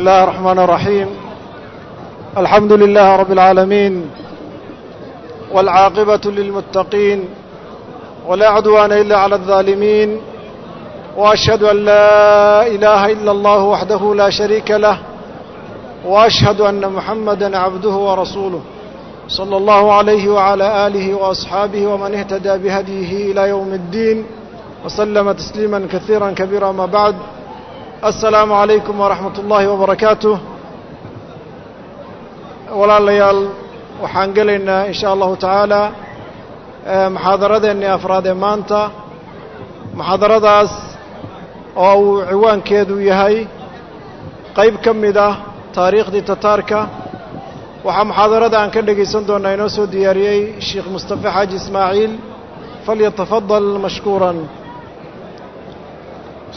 الله الرحمن الرحيم الحمد لله رب العالمين والعاقبة للمتقين ولا عدوان إلا على الظالمين وأشهد أن لا إله إلا الله وحده لا شريك له وأشهد أن محمدا عبده ورسوله صلى الله عليه وعلى آله وأصحابه ومن اهتدى بهديه إلى يوم الدين وسلم تسليما كثيرا كبيرا ما بعد asalaamu calaykum waraxmat ullaahi wabarakaatuh walaalayaal waxaan gelaynaa in shaa allahu tacaala eh, muxaadaradeennii afraad ee maanta. Muxaadaradaas oo uu ciwaankeedu yahay qayb ka mid ah taariikhdii tataarka waxaa muxaadarada aan ka dhegaysan doonaa inoo soo diyaariyey sheekh mustafa xaaji ismaaciil. Falyatafadal mashkuuran.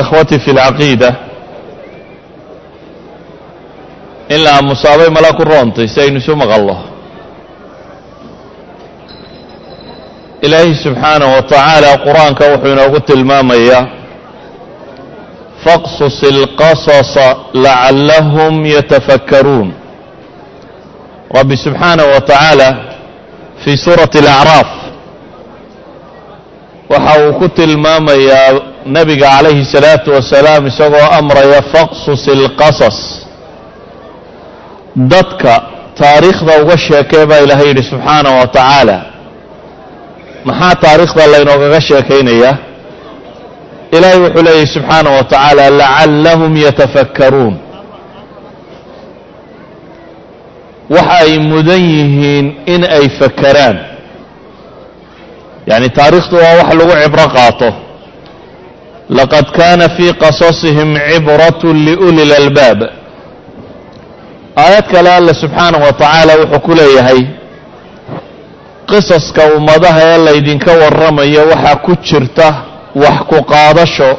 ikhwatii fi اlcaqiida in la aamusaabay mala ku roontay si aynu isu maqallo ilaahi subxaanaه wa tacaala qur-aanka wuxuu inoogu tilmaamayaa faqsus اlqasasa lacallahum yatafakkaruun rabbi subxaanaه wa tacaala fii suurati اlacraaf waxa uu ku tilmaamayaa nebiga calayhi salaatu wasalaam isagoo amraya faqsus ilqasas dadka taariikhda uga sheekee baa ilaahay yidhi subxaanah wa tacaala. Maxaa taariikhda laynoogaga sheekaynayaa ilaahay wuxuu leeyahy subxaanah wa tacaala lacallahum yatafakkaruun. Waxa ay mudan yihiin in ay fakaraan yacni taariikhdu waa wax lagu cibro qaato. Laqad kaana fii qasasihim cibrat liuli lalbaab aayad kale alle subxaanaه wa tacaala wuxuu ku leeyahay qisaska ummadaha ee laydinka warramayo waxaa ku jirta wax ku qaadasho.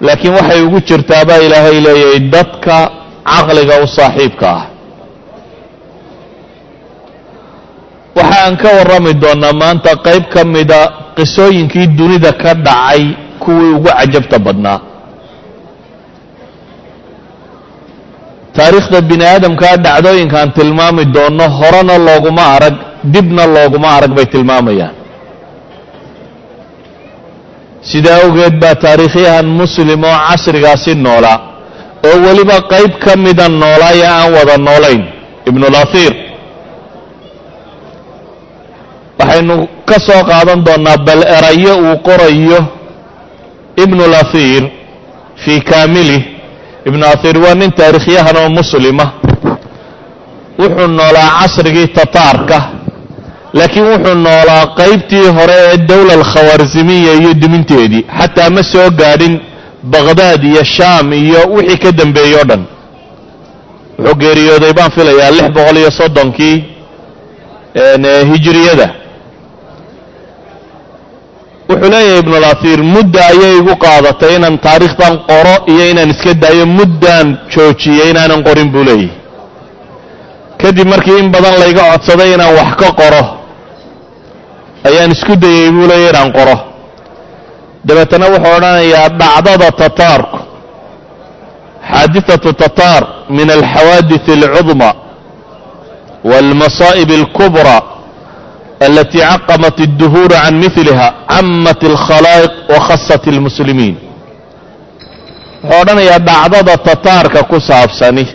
Laakiin waxay ugu jirtaa baa ilaahay leeyahay dadka caqliga u saaxiibka ah waxa aan ka warrami doonnaa maanta qayb ka mida qisooyinkii dunida ka dhacay kuwii ugu cajabta badnaa. Taariikhda bini aadamkaa dhacdooyinkaan tilmaami doonno horena looguma arag dibna looguma arag bay tilmaamayaan. Sidaa awgeed baa taariikhyahan muslim oo casrigaasi noolaa oo weliba qayb ka mida noolaaya aan wada noolayn ibnulahir waxaynu ka soo qaadan doonnaa bal erayo uu qorayo ibnulahir fii kaamilih ibnu ahir waa nin taariikhyahan oo muslima. Wuxuu noolaa casrigii tataarka laakiin wuxuu noolaa qaybtii hore ee dowla alkhawarzimiya iyo duminteedii xataa ma soo gaadhin baqhdaad iyo shaam iyo wixii ka dambeeyey o dhan. Wuxuu geeriyooday baan filayaa lix boqol iyo soddonkii hijiriyada wuxuu leeyahay ibnulahir mudda ayay igu qaadatay inaan taariikhdan qoro iyo inaan iska daayo muddaan joojiyey inaanan qorin buu leeyahy kadib markii in badan layga codsaday inaan wax ka qoro ayaan isku dayey buu leeyahy inaan qoro. Dabeetana wuxuu odhanayaa dhacdada tataarku xaadithatu tataar min alxawaadith alcudma wاlmasaa'ib اlkubra alati caqamat الduhuura can miliha camat اlkhalaa'iq wakhasat اlmuslimiin wuxuu odhanayaa dhacdada tataarka ku saabsani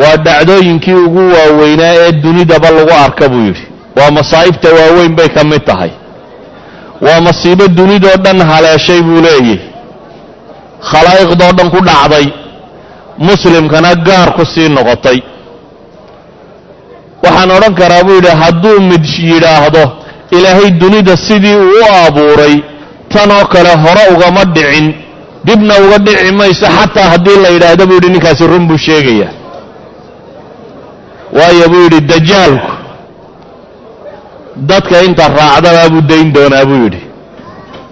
waa dhacdooyinkii ugu waaweynaa ee dunidaba lagu arka buu yidhi waa masaa'ibta waaweyn bay ka mid tahay waa masiibo dunidoo dhan haleeshay buu leeyahy khalaa'iqdoo dhan ku dhacday muslimkana gaar ku sii noqotay waxaan odhan karaa buu yidhi hadduu mid yidhaahdo ilaahay dunida sidii uu u abuuray tanoo kale hore ugama dhicin dibna uga dhici mayso xataa haddii la yidhaahdo buu yidhi ninkaasi run buu sheegayaa waayo buu yidhi dajaalku dadka inta raacdabaa buu dayn doonaa buu yidhi.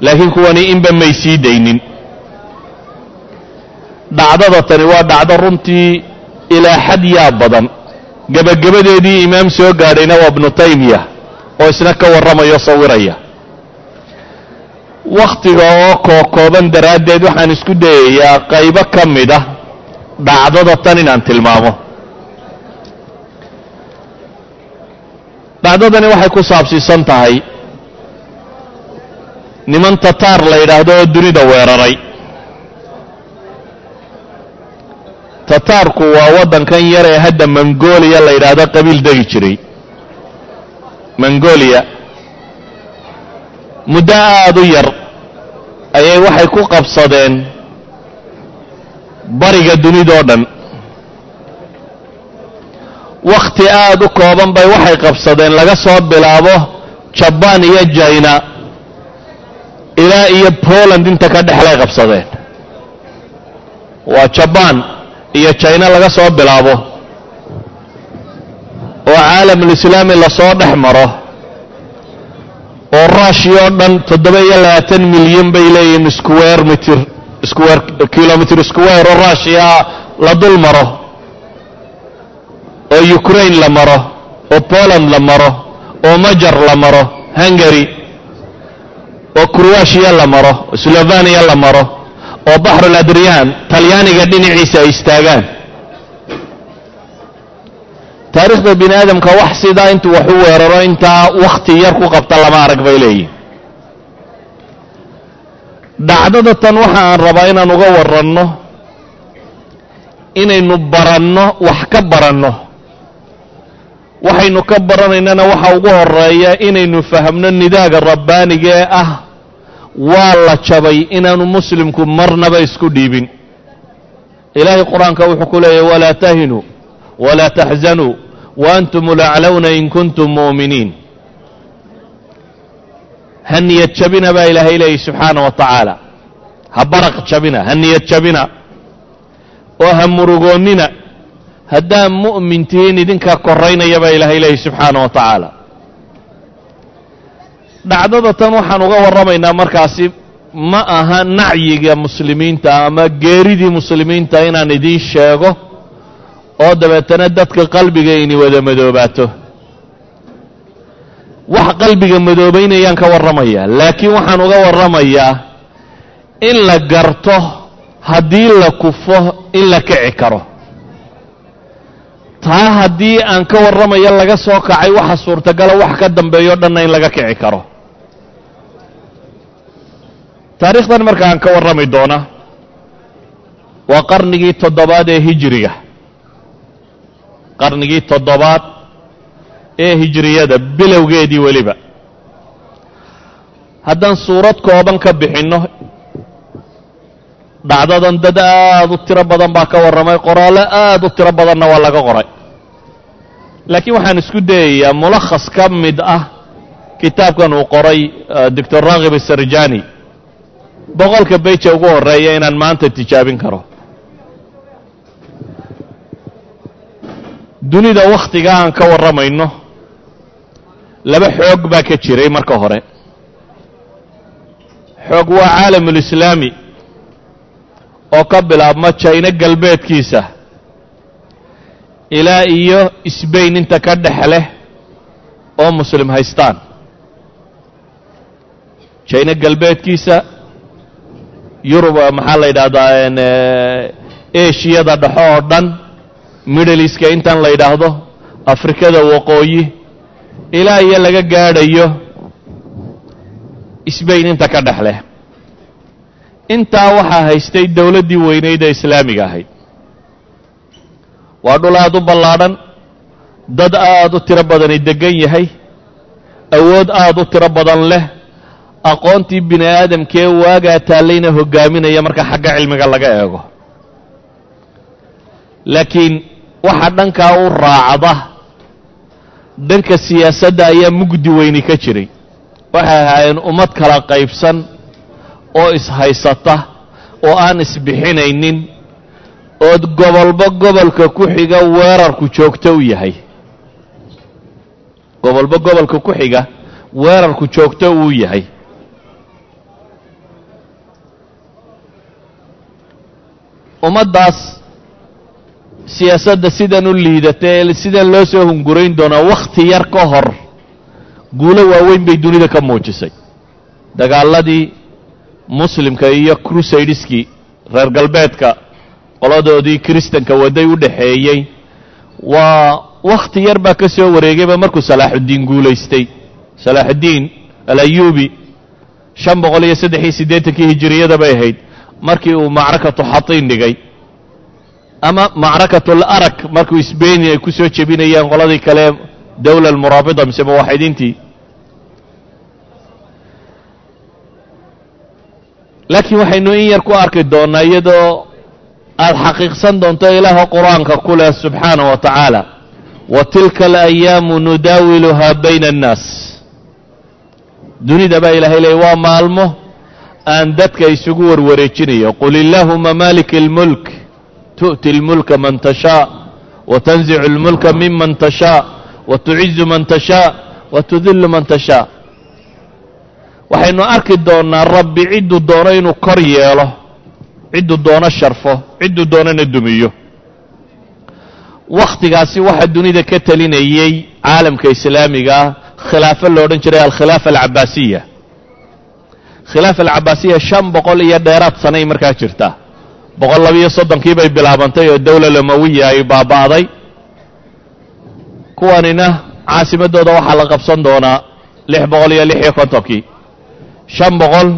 Laakiin kuwani inba may sii daynin. Dhacdada tani waa dhacdo runtii ilaa xad yaa badan gebagabadeedii imaam soo gaadhayna waa ibnu taymiya oo isna ka warramayo sawiraya. Wakhtiga oo kookooban daraaddeed waxaan isku dayayaa qaybo ka mid ah dhacdada tan inaan tilmaamo. Dhacdadani waxay ku saabsiisan tahay. Niman tataar la yidhaahdo oo dunida weeraray tataarku waa waddankan yar ee hadda mongolia la yidhaahdo qabiil degi jiray. Mongolia. Muddo aada u yar ayay waxay ku qabsadeen bariga dunidoo dhan. Wakhti aada u kooban bay waxay qabsadeen laga soo bilaabo jabaan iyo jina ilaa iyo poland inta ka dhexlay qabsadeen. Waa jabaan iyo jina laga soo bilaabo oo caalamulislaami la soo dhex maro oo rushia oo dhan toddoba iyo labaatan milyan bay leeyihiin square mitr square kilomitr square oo rushia la dul maro oo ukraine la maro oo poland la maro oo majar la maro hungary oo croatia la maro slovania la maro oo baxrul adriyaan talyaaniga dhinaciisa ay istaagaan. Taariikhda bini aadamka wax sidaa intuu wax u weeraro intaa wakhti yar ku qabta lama arag bay leeyihiin dhacdada tan waxa aan rabaa inaan uga waranno inaynu baranno wax ka baranno. Waxaynu ka baranaynana waxa ugu horreeya inaynu fahamno nidaaga rabbaaniga ee ah waa la jabay inaanu muslimku marnaba isku dhiibin. Ilaahay qur'aanka wuxuu ku leeyahy walaa tahinuu walaa taxzanuu waantum laclowna in kuntum mu'miniin. Ha niyad jabina baa ilaahay leeyahy subxaana wa tacaala ha baraq jabina ha niyad jabina. Oo ha murugoonnina. Haddaan mu'min tihiin idinkaa koraynaya baa ilaahay leeyahy subxaana wa tacaala dhacdada tan waxaan uga warramaynaa markaasi ma aha nacyiga muslimiinta ama geeridii muslimiinta inaan idiin sheego oo dabeetana dadka qalbiga ini wada madoobaato. Wax qalbiga madoobaynayaan ka warramayaa laakiin waxaan uga warramayaa in la garto haddii la kufo in la kici karo. Taa haddii aan ka warramayo laga soo kacay waxa suurtagala wax ka dambeeyo dhanna in laga kici karo taariikhdan marka aan ka warrami doona waa qarnigii toddobaad ee hijiriga qarnigii toddobaad ee hijiriyada bilowgeedii weliba. Haddaan suurad kooban ka bixinno dhacdadan dad aada u tiro badan baa ka warramay qoraallo aada u tiro badanna waa laga qoray. Laakiin waxaan isku dayayaa mulakhas ka mid ah kitaabkan uu qoray doctor raakib asarjani boqolka beja ugu horreeya inaan maanta tijaabin karo. Dunida wakhtiga aan ka warramayno laba xoog baa ka jiray marka hore. Xoog waa caalamulislaami oo ka bilaabma jayno galbeedkiisa. Ilaa iyo sbain inta ka dhex leh oo muslim haystaan. Jayno galbeedkiisa yurub maxaa la yidhahdaa eshiyada dhexo oo dhan middleiska intan la yidhaahdo afrikada waqooyi ilaa iyo laga gaadhayo sbain inta ka dhex leh. Intaa waxaa haystay dowladdii weynayd ee islaamiga ahayd. Waa dhul aada u ballaadhan dad aada u tiro badani deggan yahay awood aada u tiro badan leh aqoontii bini aadamkee waagaa taallayna hoggaaminaya marka xagga cilmiga laga eego. Laakiin waxa dhankaa u raacda dhanka siyaasadda ayaa mugdi weyni ka jiray. Waxay ahaayeen ummad kala qaybsan oo ishaysata oo aan isbixinaynin ood gobolba gobolka ku xiga weerarku joogto u yahay. Gobolba gobolka ku xiga weerarku joogto uu yahay ummaddaas siyaasadda sidan u liidata ee sidan loo soo hungurayn doonaa wakhti yar ka hor guulo waaweyn bay dunida ka muujisay. Dagaaladii muslimka iyo crusadeskii reer galbeedka qoladoodii kristanka wadday u dhaxeeyey waa wakhti yar baa ka soo wareegayba markuu salaaxuddiin guulaystay. Salaaxuddiin alayuubi shan boqol iyo saddex iyo siddeetankii hijiriyada bay ahayd markii uu macrakatu xatiin dhigay ama macrakatul arak markuu sbain ay ku soo jebinayeen qoladii kale dawla almuraabita mise muwaxidiintii laakiin waxaynu in yar ku arki doonnaa iyadoo aada xaqiiqsan doonto ilaaha qur'aanka ku leh subxaana wa tacaala wa tilka alayaamu nudaawiluhaa bayna annaas. Dunida baa ilahay leeyay waa maalmo aan dadka isugu warwareejinayo qul illaahuma maalika اlmulk tu'ti اlmulka man tashaa wa tanzicu اlmulka miman tashaa wa tucizu man tashaa wa tudillu man tashaa waxaynu arki doonnaa rabbi cidduu doono inuu kor yeelo cidduu doono sharfo cidduu doonona dumiyo wakhtigaasi waxaa dunida ka telinayey caalamka islaamiga ah khilaafo lo odhan jiray alkhilaafa alcabaasiya khilaafa alcabaasiya shan boqol iyo dheeraad sanay markaa jirta. Boqol labiyo soddonkii bay bilaabantay oo dawla lamawiya ay baaba'day. Kuwanina caasimadooda waxaa la qabsan doonaa lix boqol iyo lix iyo kontonkii. Shan boqol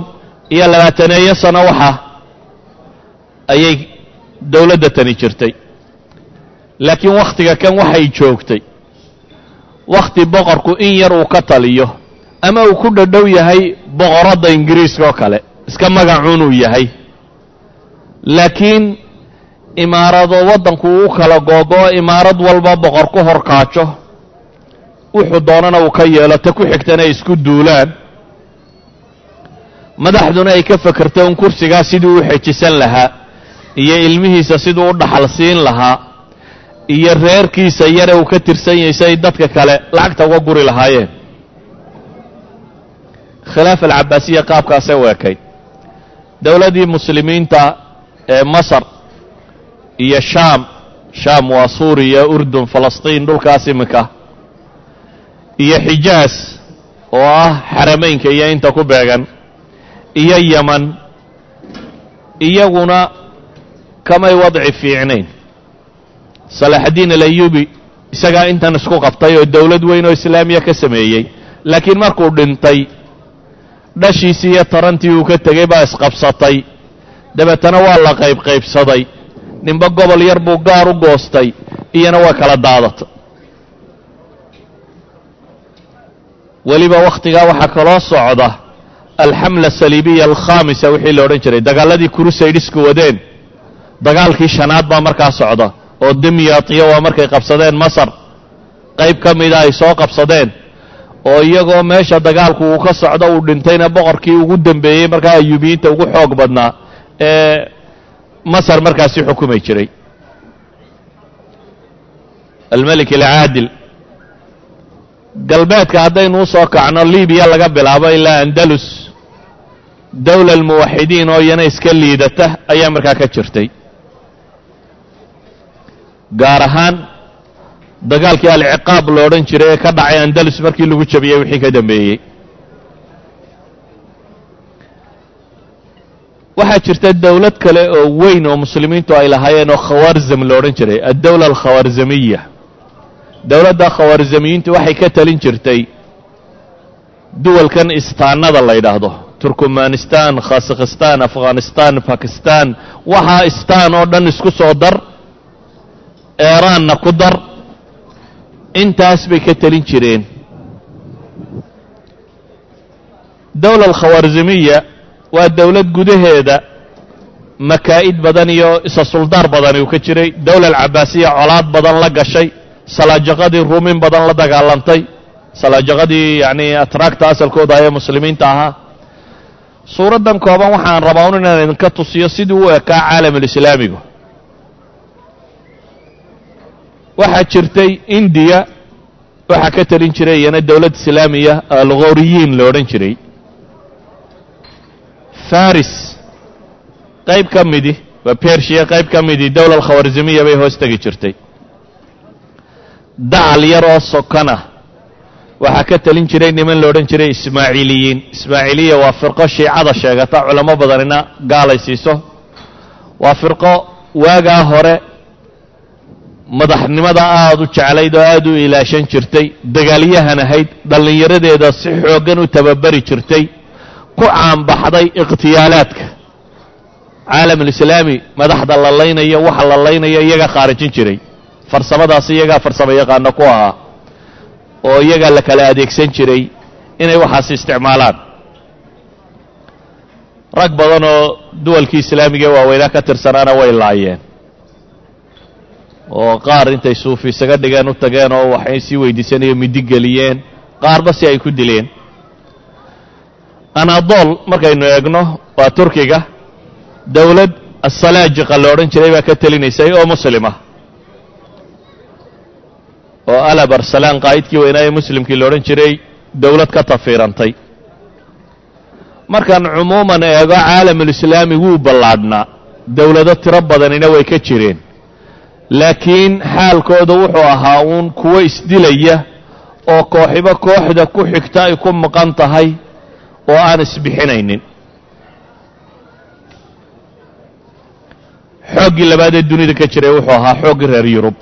iyo labaataneeyo sano waxa ayay dawladda tani jirtay. Laakiin wakhtiga kan waxay joogtay. Wakhti boqorku in yar uu ka taliyo ama uu ku dhadhow yahay boqoradda ingiriiska oo kale. Iska magacuunuu yahay. Laakiin imaarado waddanku u kala googo-o imaarad walba boqor ku horkaajo wuxuu doonana uu ka yeelo ta ku xigtana ay isku duulaan. Madaxduna ay ka fakerto un kursigaa siduu u xejisan lahaa iyo ilmihiisa siduu u dhaxal siin lahaa iyo reerkiisa yare uu ka tirsan yahay si ay dadka kale lacagta uga guri lahaayeen khilaafa alcabaasiya qaabkaasay u ekayd dowladdii muslimiinta ee masar iyo shaam shaam waa suuriya urdun falastiin dhulkaas iminka iyo xijaas oo ah xarameynka iyo inta ku beegan iyo yaman iyaguna kamay wadci fiicnayn salaaxaddiin alayubi isagaa intan isku qabtay oo dowlad weyn oo islaamiya ka sameeyey laakiin markuu dhintay dhashiisii iyo tarantii uu ka tegey baa isqabsatay. Dabeetana waa la qaybqaybsaday. Ninba gobol yar buu gaar u goostay iyana waa kala daadatay. Weliba wakhtigaa waxaa kaloo socda alxamla asaliibiya alkhaamisa wixii la odhan jiray. Dagaaladii crusaydisku wadeen dagaalkii shanaad baa markaa socda oo dimyaatiya waa markay qabsadeen masar. Qayb ka mida ay soo qabsadeen oo iyagoo meesha dagaalku uu ka socdo uu dhintayna boqorkii ugu dembeeyey markaa ayuubiyiinta ugu xoog badnaa ee masar markaasi xukumay jiray. Almelik alcaadil galbeedka haddaynu u soo kacno libiya laga bilaabo ilaa andalus. Dowla almuwaxidiin oo iyana iska liidata ayaa markaa ka jirtay. Gaar ahaan dagaalkii alciqaab lo odhan jiray ee ka dhacay andalus markii lagu jabiyey wixii ka dambeeyey. Waxaa jirta dowlad kale oo weyn oo muslimiintu ay lahaayeen oo khawarzam lo odhan jiray addowla alkhawarzamiya dowladda khawarzamiyiintu waxay ka talin jirtay duwalkan istaanada la yidhaahdo turkmanistan khasakhistan afghanistan bakistan waxaa istaan oo dhan isku soo dar eeraanna ku dar intaas bay ka telin jireen. Dowla alkhawarzamiya waa dowlad gudaheeda makaa'id badan iyo isa suldaar badani uu ka jiray. Dowla alcabaasiya colaad badan la gashay salaajaqadii ruumin badan la dagaalantay salaajaqadii yacni atraagta asalkooda ayee muslimiinta ahaa. Suuraddan kooban waxaan rabaa un inaan idinka tusiyo sidii u ekaa caalamulislaamigu waxaa jirtay indiya waxaa ka talin jiray iyana dowlad islaamiya alghoriyiin la odhan jiray. Faris qayb ka midi waa bershiya qayb ka midi dowla alkhawarzimiya bay hoos tegi jirtay. Dacal yar oo sokana waxaa ka talin jiray niman la odhan jiray ismaaciiliyiin ismaaciiliya waa firqo shiicada sheegata culamo badanina gaalay siiso waa firqo waagaa hore madaxnimada aada u jeclayd oo aada u ilaashan jirtay dagaalyahan ahayd dhallinyaradeeda si xooggan u tababari jirtay ku caanbaxday ikhtiyaalaadka. Caalamulislaami madaxda la laynayo waxa la laynayo iyagaa khaarijin jiray. Farsamadaas iyagaa farsamo yaqaano ku ahaa oo iyagaa la kala adeegsan jiray inay waxaas isticmaalaan. Rag badan oo duwalkii islaamiga waaweynaa ka tirsanaana way laayeen oo qaar intay suufi isaga dhigeen u tageen oo waxay sii weydiisanayo midi geliyeen qaarba si ay ku dileen. Anadol markaynu eegno waa turkiga. Dowlad asalaajiqa la odhan jiray baa ka telinaysay oo muslima oo alab arsalaan qaa'idkii weynaa ee muslimkii la odhan jiray dowlad ka tafiirantay. Markaan cumuuman eego caalamulislaami wuu ballaadhnaa. Dowlado tiro badanina way ka jireen laakiin xaalkooda wuxuu ahaa uun kuwo isdilaya oo kooxibo kooxda ku xigta ay ku maqan tahay oo aan isbixinaynin. Xooggii labaad ee dunida ka jiray wuxuu ahaa xooggii reer yurub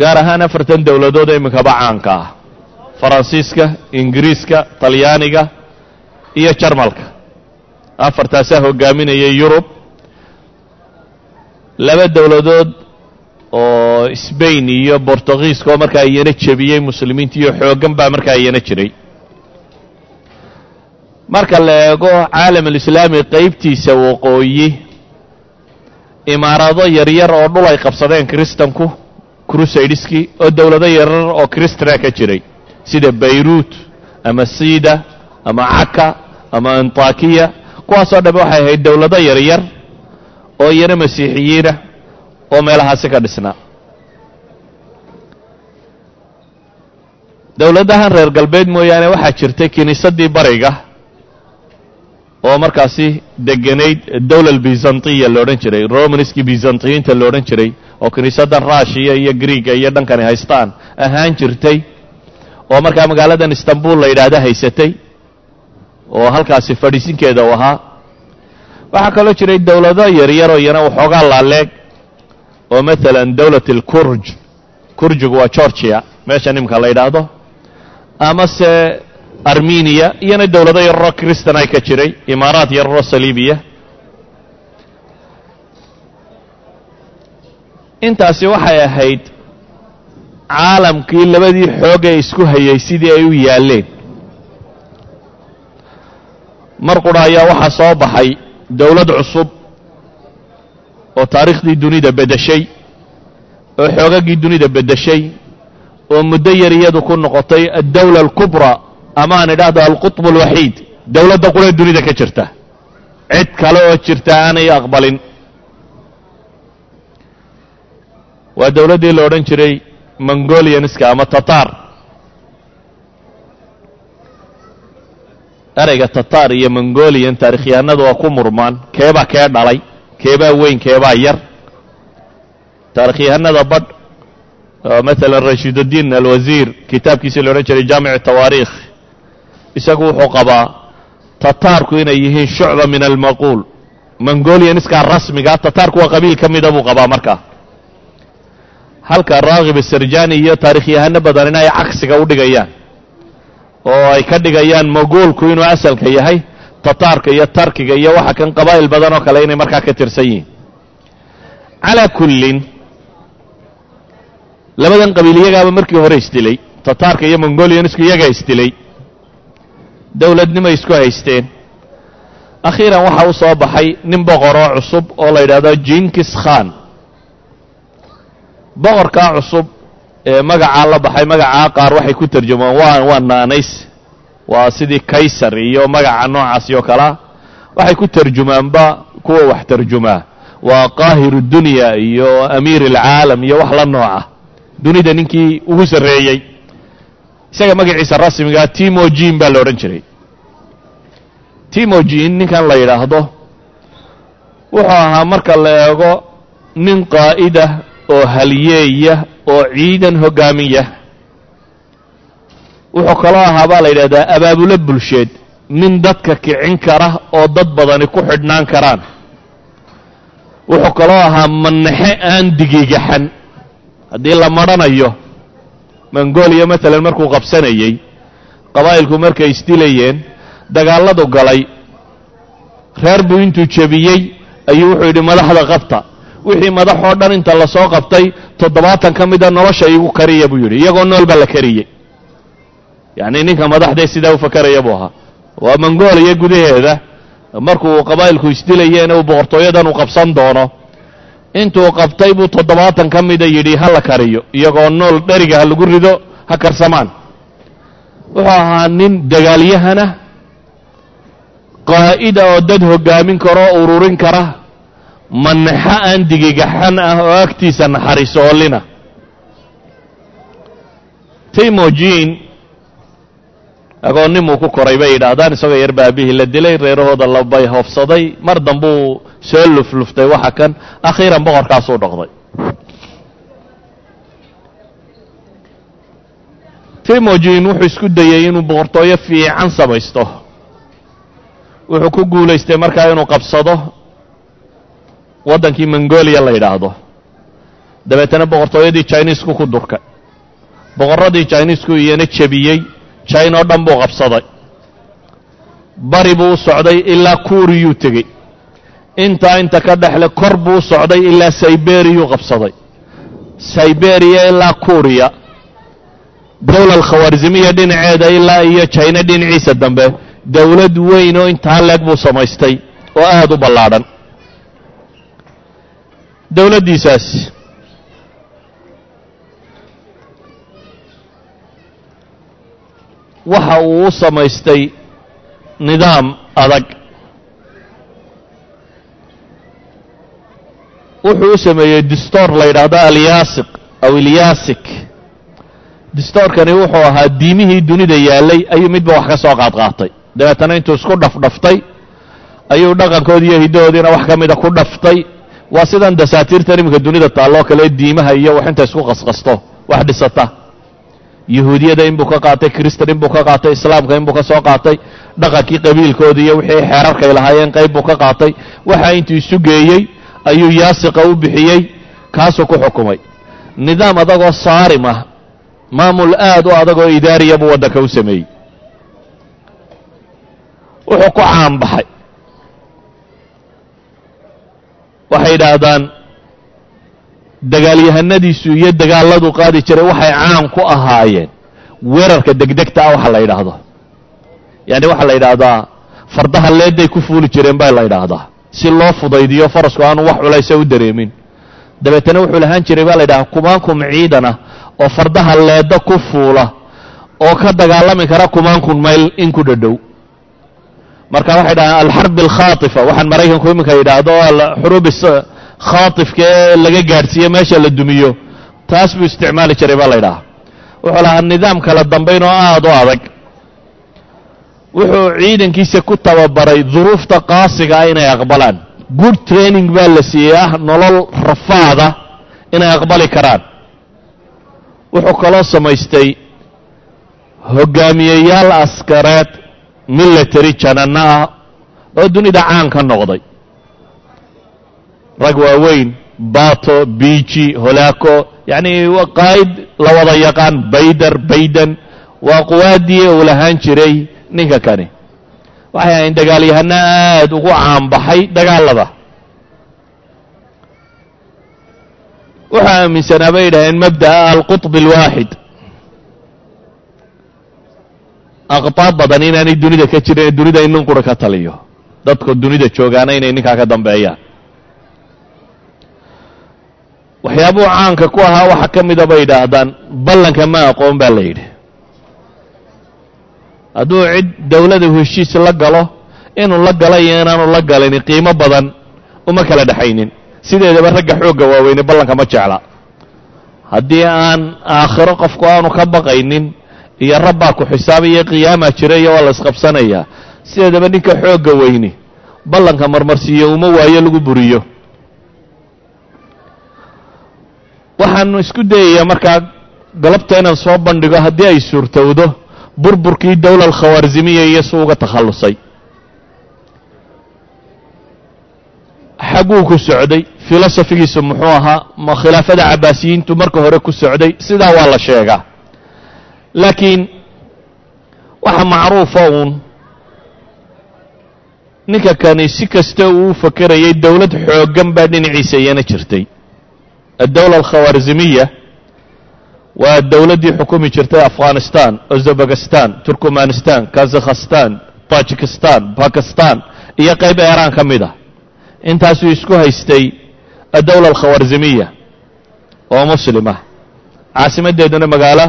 gaar ahaan afartan dowladood ee iminkaba caanka ah faransiiska ingiriiska talyaaniga iyo jarmalka. Afartaasaa hogaaminayay yurub laba dowladood oo sbain iyo bortugiiska oo markaa iyana jebiyey muslimiinta iyo xooggan baa markaa iyana jiray. Marka la eego caalamulislaami qaybtiisa waqooyi imaarado yaryar oo dhul ay qabsadeen kiristanku crusadeskii oo dowlado yarar oo kristana ka jiray sida bayruut ama sida ama caka ama antakiya kuwaasoo dhamme waxay ahayd dowlado yaryar oo iyana masiixiyiina oo meelahaasi ka dhisnaa dowladdahan reer galbeed mooyaane waxaa jirtay kiniisaddii bariga oo markaasi deganayd dowla bizantiya la odhan jiray romanskii bizantiyiinta la odhan jiray oo kiniisaddan ruushiya iyo griega iyo dhankani haystaan ahaan jirtay oo markaa magaaladan istanbul la yidhaahda haysatay oo halkaasi fadhiisinkeeda u ahaa waxaa kaloo jiray dowlado yaryaroo iyana waxoogaa laaleeg oo maalan dowlat alkurj kurjigu waa georgia meesha nimka la yidhaahdo amase armeniya iyana dowlado yararoo kristan ay ka jiray imaaraat yararoo saliibiya. Intaasi waxay ahayd caalamkii labadii xoog ee isku hayay sidii ay u yaalleen mar qura ayaa waxaa soo baxay dowlad cusub oo taariikhdii dunida beddeshay oo xoogaggii dunida beddeshay oo muddo yar iyadu ku noqotay addawla alkubraa ama aan idhaahdo alqutb alwaxiid dowladda quree dunida ka jirta. Cid kale oo jirta aanay aqbalin. Waa dowladdii la odhan jiray mongolianska ama tatar ereyga tatar iyo mongolian taarikhyahanadu waa ku murmaan. Keebaa kee dhalay? Keebaa weyn keebaa yar. Taarikhyahanada badh maalan rashidudiin alwasiir kitaabkiisii la odhan jiray jaamic tawaariikh isagu wuxuu qabaa tataarku inay yihiin shucba min almaquul mongolianiskaa rasmiga tataarku waa qabiil ka mida buu qabaa markaa halka raakib asarjani iyo taarikhyahanno badanina ay cagsiga u dhigayaan oo ay ka dhigayaan mogoolku inuu asalka yahay tataarka iyo tarkiga iyo waxa kan qabaa'il badan oo kale inay markaa ka tirsan yihiin. Calaa kullin labadan qabiil iyagaaba markii hore isdilay tataarka iyo mongolianisku iyagaa isdilay dowladnimay isku haysteen. Akhiiran waxa u soo baxay nin boqoroo cusub oo la yidhaahdo jinkis khan. Boqorkaa cusub magacaa la baxay magacaa qaar waxay ku tarjumaan waa waa naanays. Waa sidii kaysar iyo magaca noocaasi oo kalea waxay ku tarjumaanba kuwa wax tarjumaa waa qaahiru dunya iyo amiir alcaalam iyo wax la nooca. Dunida ninkii ugu sarreeyey isaga magaciisa rasmigaa timogin baa la odhan jiray. Timogin ninkan la yidhaahdo wuxuu ahaa marka la eego nin qaa'idah oo haliyeeya oo ciidan hoggaamiya wuxuu kaloo ahaa baa la yidhahdaa abaabulo bulsheed. Nin dadka kicin kara oo dad badani ku xidhnaan karaan. Wuxuu kaloo ahaa manaxe aan digigaxan. Haddii la madhanayo mongolia maalan markuu qabsanayey qabaa'ilku markay isdilayeen dagaalladu galay reer buu intuu jebiyey ayuu wuxuu yidhi madaxda qabta. Wixii madaxoo dhan inta la soo qabtay toddobaatan ka mida nolosha igu kariya buu yidhi iyagoo nool baa la kariyey. Yacnii ninka madaxdee sidaa u fakaraya buu ahaa. Waa mongolia gudaheeda markuu qabaa'ilku isdilayeen uu boqortooyadan uu qabsan doono intuu qabtay buu toddobaatan ka mida yidhi ha la kariyo iyagoo nool dheriga ha lagu rido ha karsamaan. Wuxuu ahaa nin dagaalyahana qaa'ida oo dad hoggaamin kara oo ururin kara manaxo aan digigaxan ah oo agtiisa naxariisoolina timogin agoonnimuu ku koray bay yidhaahdaan isagoo yar baabihii la dilay reerahooda labay hoofsaday mar dambuu soo lufluftay waxa kan akhiiran boqorkaasuu dhoqday timogin wuxuu isku dayey inuu boqortooyo fiican samaysto. Wuxuu ku guulaystay markaa inuu qabsado waddankii mongolia la yidhaahdo. Dabeetana boqortooyadii chinesku ku durkay boqorradii chinesku iyana jebiyey. China oo dhan buu qabsaday. Bari buu u socday ilaa kuuriyuu tegey. Intaa inta ka dhexle kor buu u socday ilaa siberiyuu qabsaday. Siberiya ilaa kuuriya. Dowla alkhawaarzimiya dhinaceeda ilaa iyo china dhinaciisa dambe. Dowlad weyn oo intaa leeg buu samaystay oo aada u ballaadhan dowladdiisaas waxa uu u samaystay nidaam adag. Wuxuu u sameeyey distoor la yidhaahdo alyaasiq aw ilyaasik distoorkani wuxuu ahaa diimihii dunida yaallay ayuu midba wax ka soo qaadqaatay. Dabeetana intuu isku dhafdhaftay ayuu dhaqankoodi iyo hiddahoodiina wax ka mida ku dhaftay waa sidan dasaatiirtan iminka dunida taalloo kale diimaha iyo wax inta isku qasqasto wax dhisata. Yahuudiyada inbuu ka qaatay kristan inbuu ka qaatay islaamka inbuu ka soo qaatay dhaqankii qabiilkoodi iyo wixii xeerarkay lahaayeen qayb buu ka qaatay. Waxa intuu isu geeyey ayuu yaasiqa u bixiyey kaasuu ku xukumay. Nidaam adagoo saarim ah maamul aad u adagoo idaariya buu waddanka u sameeyey. Wuxuu ku caanbaxay waxay yidhaahdaan dagaalyahanadiisu iyo dagaaladu qaadi jiray waxay caan ku ahaayeen. Weerarka degdegta ah waxa la yidhaahdo. Yani waxaa la yidhaahdaa fardaha leeday ku fuuli jireen baa la yidhaahdaa. Si loo fudaydiyo farasku aanu wax culaysa u dareemin. Dabeetana wuxuu lahaan jiray baa la yidhahdaa kumaankum ciidan ah oo fardaha leeda ku fuula oo ka dagaalami kara kumaankun mayl in ku dhadhow marka waxay dhahaan alxarb alkhaatifa waxaan maraykanku iminka yidhaahdo xuruub khaatifka ee laga gaadhsiiye meesha la dumiyo. Taas buu isticmaali jiray baa la ydhaha wuxuu lahaa nidaam kala dambayn oo aada u adag. Wuxuu ciidankiisa ku tababaray duruufta qaasiga ah inay aqbalaan. Good training baa la siiyey ah nolol rafaada inay aqbali karaan. Wuxuu kaloo samaystay hogaamiyeyaal askareed military janano ah oo dunida caan ka noqday. Rag waaweyn bato biiji holaako yacni qaa'id la wada yaqaan bayder bayden waa quwaaddii uu lahaan jiray ninka kani. Waxay ahayn dagaalyahano aad ugu caanbaxay dagaalada. Wuxuu aaminsanaa bay yidhaaheen mabda'a alqutb alwaaxid aqtaab badan inaanay dunida ka jirin ee dunida in nin qura ka taliyo. Dadka dunida joogaana inay ninkaa ka dambeeyaan waxyaabuhu caanka ku ahaa waxaa ka mida bay yidhaahdaan ballanka ma aqoon baa la yidhi. Hadduu cid dowladu heshiis la galo inuu la galo iyo inaanu la galin qiimo badan uma kala dhexaynin sideedaba ragga xoogga waaweyne ballanka ma jecla. Haddii aan aakhiro qofku aanu ka baqaynin iyo rabbaa ku xisaabaiyo qiyaamaa jira iyo waa la isqabsanayaa sideedaba ninka xoogga weyni ballanka marmarsiiyo uma waayo lagu buriyo. Waxaanu isku dayayaa markaa galabta inaan soo bandhigo haddii ay suurtowdo burburkii dowla alkhawaarzimiya iyo si uga takhallusay. Xagguu ku socday filosofigiisu muxuu ahaa ma khilaafada cabaasiyiintu marka hore ku socday sidaa waa la sheegaa laakiin waxa macruufa uun. Ninka kani si kasta uu fakerayay dowlad xooggan baa dhinaciisa iyana jirtay. Addowla alkhawaarzimiya waa dowladdii xukumi jirtay afghanistan uzbekistan turkmanistan kazakhstan tajikistan bakistan iyo qayb eeraan ka mid a intaasuu isku haystay addowla alkhawaarzimiya oo muslim ah. Caasimaddeeduna magaalo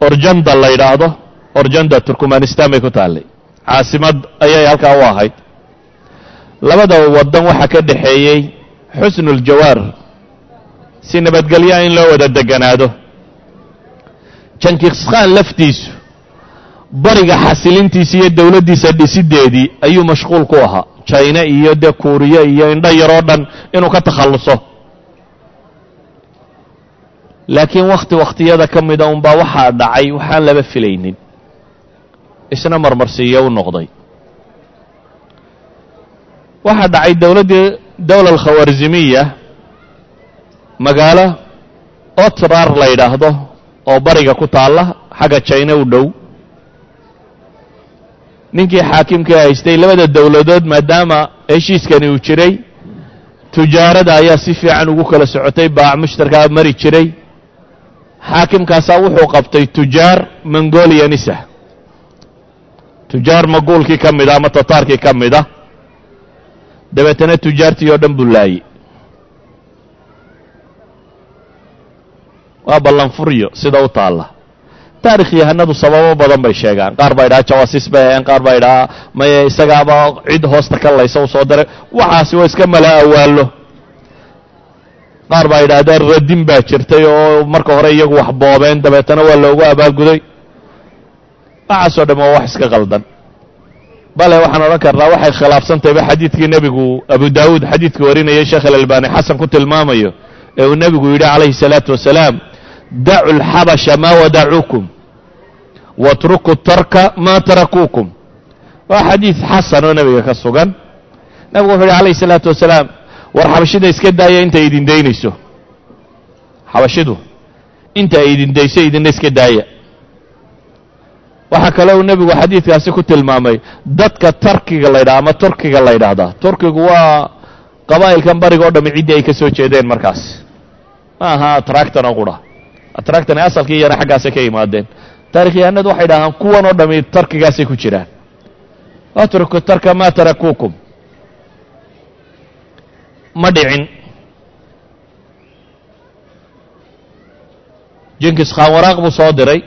orjanda la yidhaahdo orjanda turkmanistan bay ku taallay. Caasimad ayay halkaa u ahayd. Labada waddan waxaa ka dhexeeyey xusnuljawaar si nabadgelyaa in loo wada deganaado. Jankiskhan laftiisu bariga xasilintiisa iyo dowladdiisa dhisideedii ayuu mashquul ku ahaa. Jina iyo dee kuuriye iyo indho yaroo dhan inuu ka takhalluso laakiin wakhti wakhtiyada ka mida unbaa waxaa dhacay waxaan laba filaynin. Isna marmarsiiyo u noqday. Waxaa dhacay dowladdii dowla alkhawaarzimiya magaalo otrar la yidhaahdo oo bariga ku taalla xagga jina u dhow. Ninkii xaakimka haystay labada dowladood maadaama heshiiskani uu jiray tujaarada ayaa si fiican ugu kala socotay baac mushtarkaa mari jiray xaakimkaasaa wuxuu qabtay tujaar mongolianisa tujaar maguulkii ka mid a ama tataarkii ka mid a dabeetana tujaartii oo dhan buu laayey waa ballanfuryo sida u taalla. Taarikh yahanadu sababo badan bay sheegaan. Qaar baa idhaha jawaasiis bay aheen qaar baa idhaha maye isagaaba cid hoosta ka laysa u soo diray waxaasi waa iska mala awaallo qaar baa idhahdeen radin baa jirtay oo marka hore iyagu wax boobeen dabeetana waa loogu abaalguday waxaasoo dhan waa wax iska qaldan. Bale waxaan odhan karnaa waxay khilaafsantayba xadiidkii nebigu abu daawuud xadiidka warinayay sheekh alalbani xasan ku tilmaamayo ee uu nebigu yidhi calayhi salaatu wasalaam dacu lxabasha maa wadacuukum watruku tarka maa tarakuukum waa xadiid xasan oo nebiga ka sugan. Nebigu wuxu yidhi calayhi salaatu wasalaam war xabashida iska daaya inta idin daynayso xabashidu inta idin dayso idinna iska daaya. Waxaa kale uu nebigu xadiidkaasi ku tilmaamay dadka tarkiga la ydhaha ama turkiga la ydhaahdaa turkigu waa qabaa'ilkan bariga o dhami ciddii ay ka soo jeedeen markaas. Ma aha atractan oo qura atractan asalkii iyana xaggaasay ka yimaadeen. Taarikhyahanadu waxay dhahaan kuwan oo dhami tarkigaasay ku jiraan. Atruku tarka maa tarakuukum ma dhicin. Jinkis khan waraaq buu soo diray.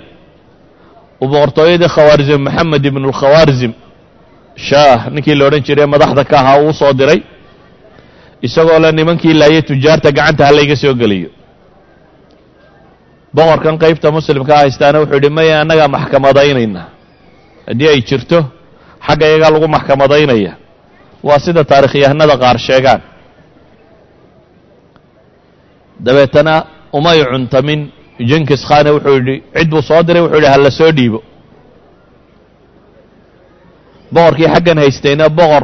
Uu boqortooyadii khawaarzim maxamed ibnu lkhawaarzim shaah ninkii la odhan jiray madaxda ka ahaa uu soo diray. Isagoo le nimankii laayay tujaarta gacanta halayga soo geliyo. Boqorkan qaybta muslimkaa haystaana wuxuu yidhi maya annagaa maxkamadaynayna haddii ay jirto xagga iyagaa lagu maxkamadaynaya waa sida taarikhyahanada qaar sheegaan dabeetana umay cuntamin. Jinkis khane wuxuu yidhi cid buu soo diray wuxuu yidhi hala soo dhiibo. Boqorkii xaggan haystayna boqor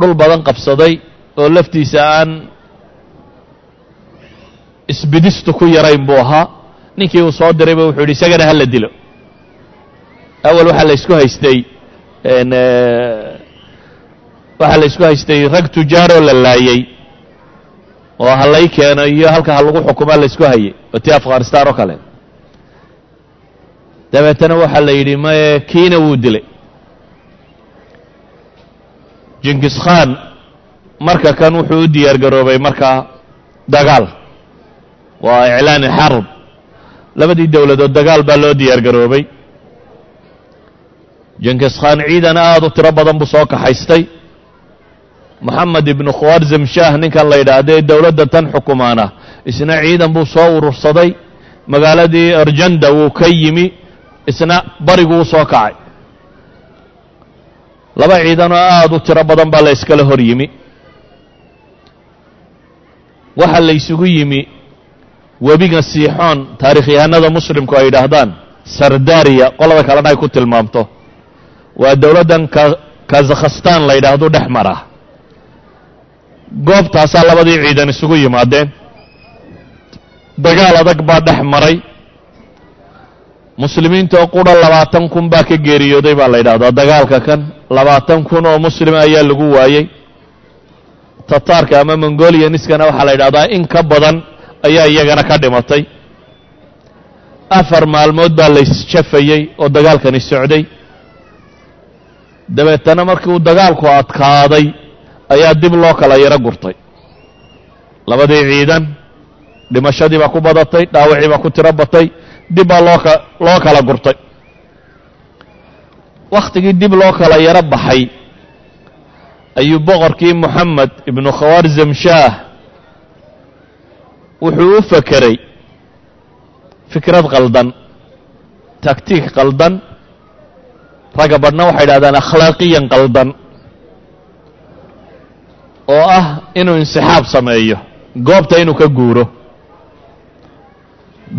dhul badan qabsaday oo laftiisa aan isbidistu ku yarayn buu ahaa. Ninkii uu soo dirayba wuxuu yidhi isagana hala dilo. Awal waxaa la isku haystay waxaa la isku haystay rag tujaaroo la laayey oo halay keeno iyo halka ha lagu xukumaa la isku hayay. Oo tii afghanistan oo kale. Dabeetana waxaa la yidhi maye kiina wuu dilay. Jinkis khan marka kan wuxuu u diyaar garoobay markaa dagaal. Waa iclaani xarb. Labadii dowladood dagaal baa loo diyaar garoobay. Jenkis khan ciidan aada u tiro badan buu soo kaxaystay moxamed ibnu khawarzam shaah ninkan la yidhaahda ee dowladda tan xukumaana. Isna ciidan buu soo urursaday magaaladii arjanda wuu ka yimi isna bariguu soo kacay. Laba ciidan oo aada u tiro badan baa la yskala hor yimi. Waxaa la ysugu yimi webiga siixoon taarikhyahanada muslimku ay yidhaahdaan sardariya qolada kalena ay ku tilmaamto. Waa dowladdan kazakhstan la yidhaahdo dhex mara goobtaasaa labadii ciidan isugu yimaadeen dagaal adag baa dhex maray. Muslimiinta oo qura labaatan kun baa ka geeriyooday baa la yidhahdaa. Dagaalka kan labaatan kun oo muslim ayaa lagu waayey. Tataarka ama mongolianiskana waxaa la yidhahdaa in ka badan ayaa iyagana ka dhimatay. Afar maalmood baa la ysjafayey oo dagaalkani socday. Dabeetana markii uu dagaalku adkaaday ayaa dib loo kala yaro gurtay. Labadii ciidan dhimashadii baa ku badatay dhaawacii baa ku tiro batay dib baa loo ka loo kala gurtay. Wakhtigii dib loo kala yaro baxay ayuu boqorkii moxamed ibnu khawarzam shaah wuxuu u fekeray fikrad qaldan taktiik qaldan. Ragga badhna waxay idhahdaan akhlaaqiyan qaldan oo ah inuu insixaab sameeyo goobta inuu ka guuro.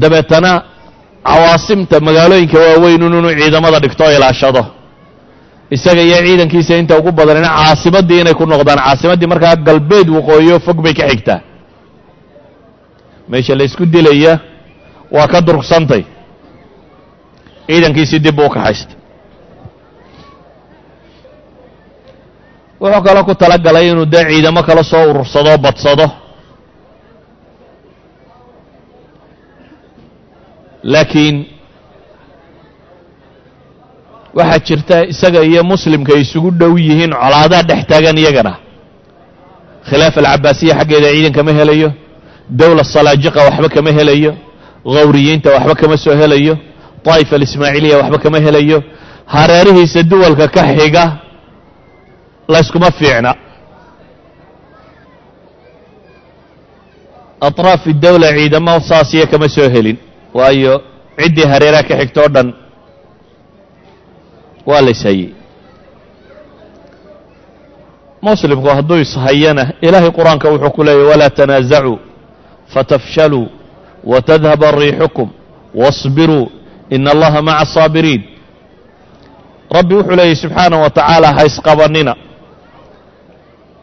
Dabeetana cawaasimta magaalooyinka waaweyn inuu ciidamada dhigto o ilaashado. Isaga iyo ciidankiisa inta ugu badanina caasimaddii inay ku noqdaan caasimaddii markaa galbeed waqooyo fog bay ka xigtaa. Meesha la ysku dilaya waa ka durgsantay ciidankiisii dib buu kaxaystay wuxuu kaloo ku tala galay inuu dee ciidamo kala soo urursado badsado. Laakiin waxaa jirta isaga iyo muslimka ay isugu dhow yihiin colaadaa dhex taagan iyagana. Khilaaf alcabaasiya xaggeeda ciidan kama helayo dowla salaajiqa waxba kama helayo khawriyiinta waxba kama soo helayo daa'ifa alismaaciiliya waxba kama helayo hareerihiisa duwalka ka xiga layskuma fiicna atraafi dawla ciidamo saasiya kama soo helin waayo ciddii hareeraha ka xigto o dhan waa la ishayey muslimku hadduu ishayana ilaahay qur-aanka wuxuu ku leeyahy walaa tanaasacuu fatafshaluu watadhaba riixukum waاصbiruu ina allaha maca asaabiriin rabbi wuxuu leeyahy subxaanaه wa tacaala ha isqabanina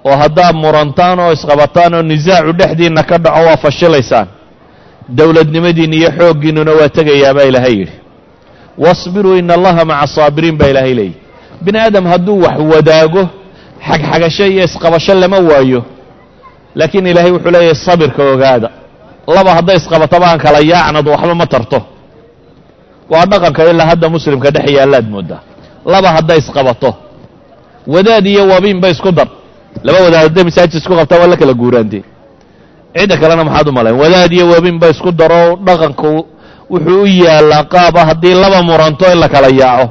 oo haddaad murantaan oo isqabataan oo nisaacu dhexdiinna ka dhaco waa fashilaysaan dowladnimadiinna iyo xooggiinnuna waa tegayaa baa ilaahay yidhi. Wasbiruu ina allaha maca asaabiriin baa ilaahay leeyahy bini aadam hadduu wax wadaago xagxagasho iyo isqabasho lama waayo laakiin ilaahay wuxuu leeyahay sabirka ogaada. Laba hadday isqabataba aan kala yaacnad waxba ma tarto. Waa dhaqanka ilaa hadda muslimka dhex yaallaad mooddaa laba hadday isqabato wadaad iyo wabiinba isku dar laba wadaad hadday masaajid isku qabtaa waa la kala guuraantee cidda kalena maxaad u malayn wadaad iyo wabiinba isku daro dhaqanku wuxuu u yaallaa qaaba haddii laba muranto in la kala yaaco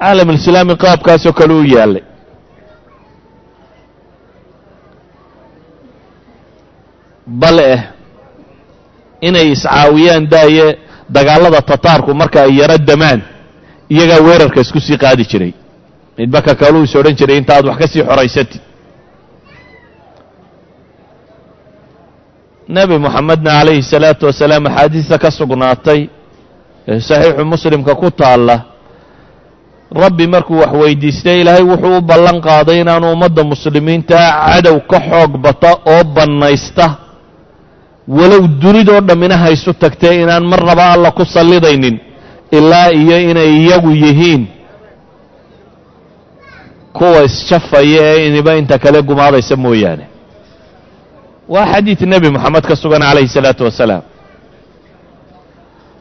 caalamulislaami qaabkaasoo kale u yaallay bal eh inay iscaawiyaan daaye dagaallada tataarku marka ay yaro damaan iyagaa weerarka isku sii qaadi jiray midba ka kaluu is odhan jiray inta aad wax ka sii xoraysatid nebi moxamedna calayhi salaatu wasalaam axaadiista ka sugnaatay ee saxiixu muslimka ku taalla rabbi markuu wax weydiistay ilaahay wuxuu u ballan qaaday inaanu ummadda muslimiinta cadow ka xoog bata oo bannaysta. Walow dunidoo dhammina haysu tagtee inaan marnaba alla ku sallidaynin ilaa iyo inay iyagu yihiin kuwa isjafaya ee iniba inta kale gumaadaysa mooyaane. Waa xadiid nebi moxamed ka sugan calayhi salaatu wasalaam.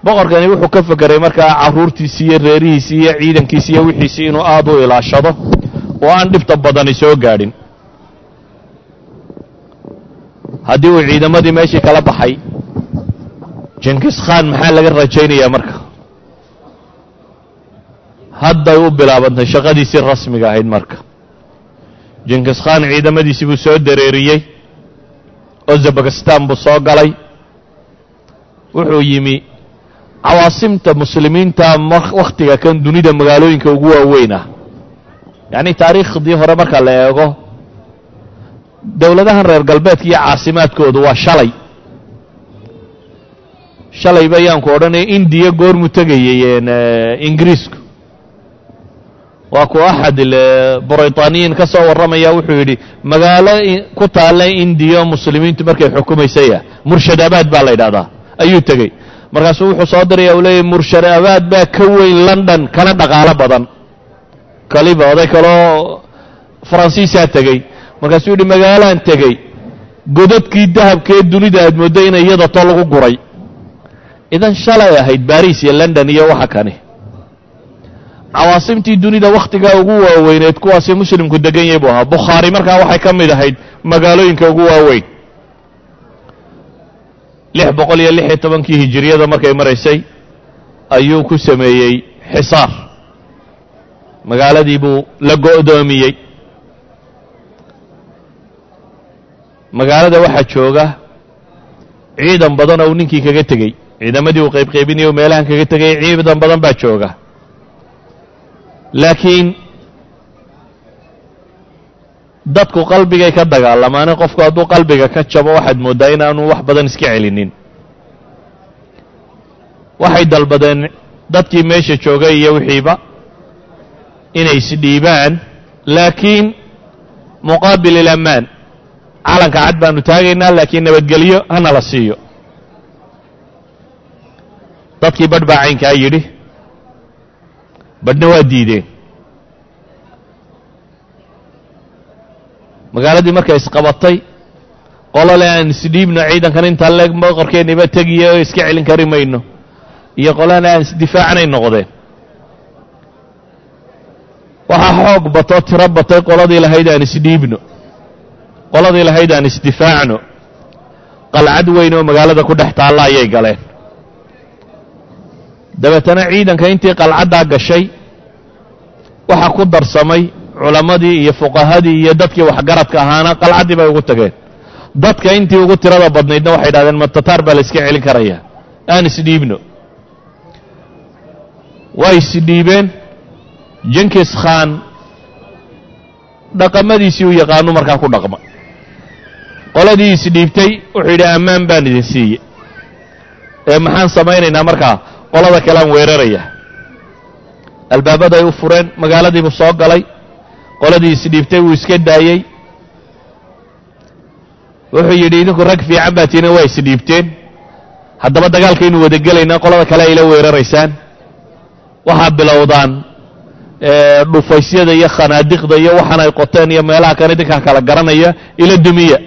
Boqorkani wuxuu ka fekeray markaa carruurtiisii iyo reerihiisii iyo ciidankiisi iyo wixiisii inuu aada u ilaashado oo aan dhibta badani soo gaadhin. Haddii uu ciidamadii meeshii kala baxay jenkis khan maxaa laga rajaynayaa marka hadday u bilaabantay shaqadiisii rasmiga ahayd marka. Jinkis khan ciidamadiisii buu soo dareeriyey ozabakistan buu soo galay. Wuxuu yimi cawaasimta muslimiinta wakhtiga kan dunida magaalooyinka ugu waaweyn ah. Taariikhdii hore marka la eego dowladahan reer galbeedka iyo caasimaadkoodu waa shalay. Shalay bayaanku odhanaya indiya goormu tegayey ingiriisku waa ku axad britaaniyiin ka soo warramaya wuxuu yidhi magaalo ku taalla indiya muslimiintu markay xukumaysaya murshadabaad baa la yidhahdaa ayuu tegey. Markaasuu wuxuu soo diraya uu leeyahy murshadabaad baa ka weyn london kana dhaqaalo badan. Kaliba oday kaloo faransiisaa tegey. Markaasuu yidhi magaalaan tegey. Godadkii dahabkee dunida aad mooddo inay iyada to lagu guray. Idan shalay ahayd baris iyo london iyo waxa kani cawaasimtii dunida wakhtigaa ugu waaweyneed kuwaasi muslimku degan yahay buu ahaa bukhaari markaa waxay ka mid ahayd magaalooyinka ugu waaweyn lix boqol iyo lix iyo tobankii hijiriyada markay maraysay ayuu ku sameeyey xisaar magaaladii buu la go'doomiyey magaalada waxaa jooga ciidan badan oo uu ninkii kaga tegey ciidamadii uu qaybqaybinaya u meelahan kaga tegay ciidan badan baa jooga laakiin dadku qalbigay ka dagaalamaane qofku hadduu qalbiga ka jabo waxaad mooddaa inaanu wax badan iska celinin. Waxay dalbadeen dadkii meesha joogay iyo wixiiba inay isdhiibaan laakiin muqaabil ilamaan calanka cad baanu taagaynaa laakiin nabadgelyo hana la siiyo. Dadkii badh baa caynkaa yidhi badhna waa diideen magaaladii markay isqabatay qolole aan isdhiibno ciidankan intaa leeg boqorkeenniba tegiyo oo iska celin kari mayno iyo qolana aan isdifaacanay noqdeen. Waxaa xoog batoo tiro batay qoladii lahayd aan isdhiibno qoladii lahayd aan isdifaacno. Qalcad weyn oo magaalada ku dhex taalla ayay galeen dabeetana ciidanka intii qalcaddaa gashay waxaa ku darsamay culammadii iyo fuqahadii iyo dadkii waxgaradka ahaana qalcaddii bay ugu tageen. Dadka intii ugu tirada badnaydna waxay dhahdeen matataar baa la iska celin karayaa aan isdhiibno way isdhiibeen jinkis khan dhaqamadiisii u yaqaanu markaa ku dhaqma. Qoladii isdhiibtay wuxuu yidhi ammaan baan idin siiye ee maxaan samaynaynaa markaa qolada kalean weeraraya. Albaabaday u fureen magaaladiibuu soo galay qoladii isdhiibtay wuu iska daayey. Wuxuu yidhi idinku rag fiican baa tiina waa isdhiibteen haddaba dagaalkaynu wadagelaynaa qolada kale ayla weeraraysaan. Waxaa bilowdaan dhufaysyada iyo khanaadiqda iyo waxaan ay qoteen iyo meelaha kale idinkaa kala garanaya ila dumiya.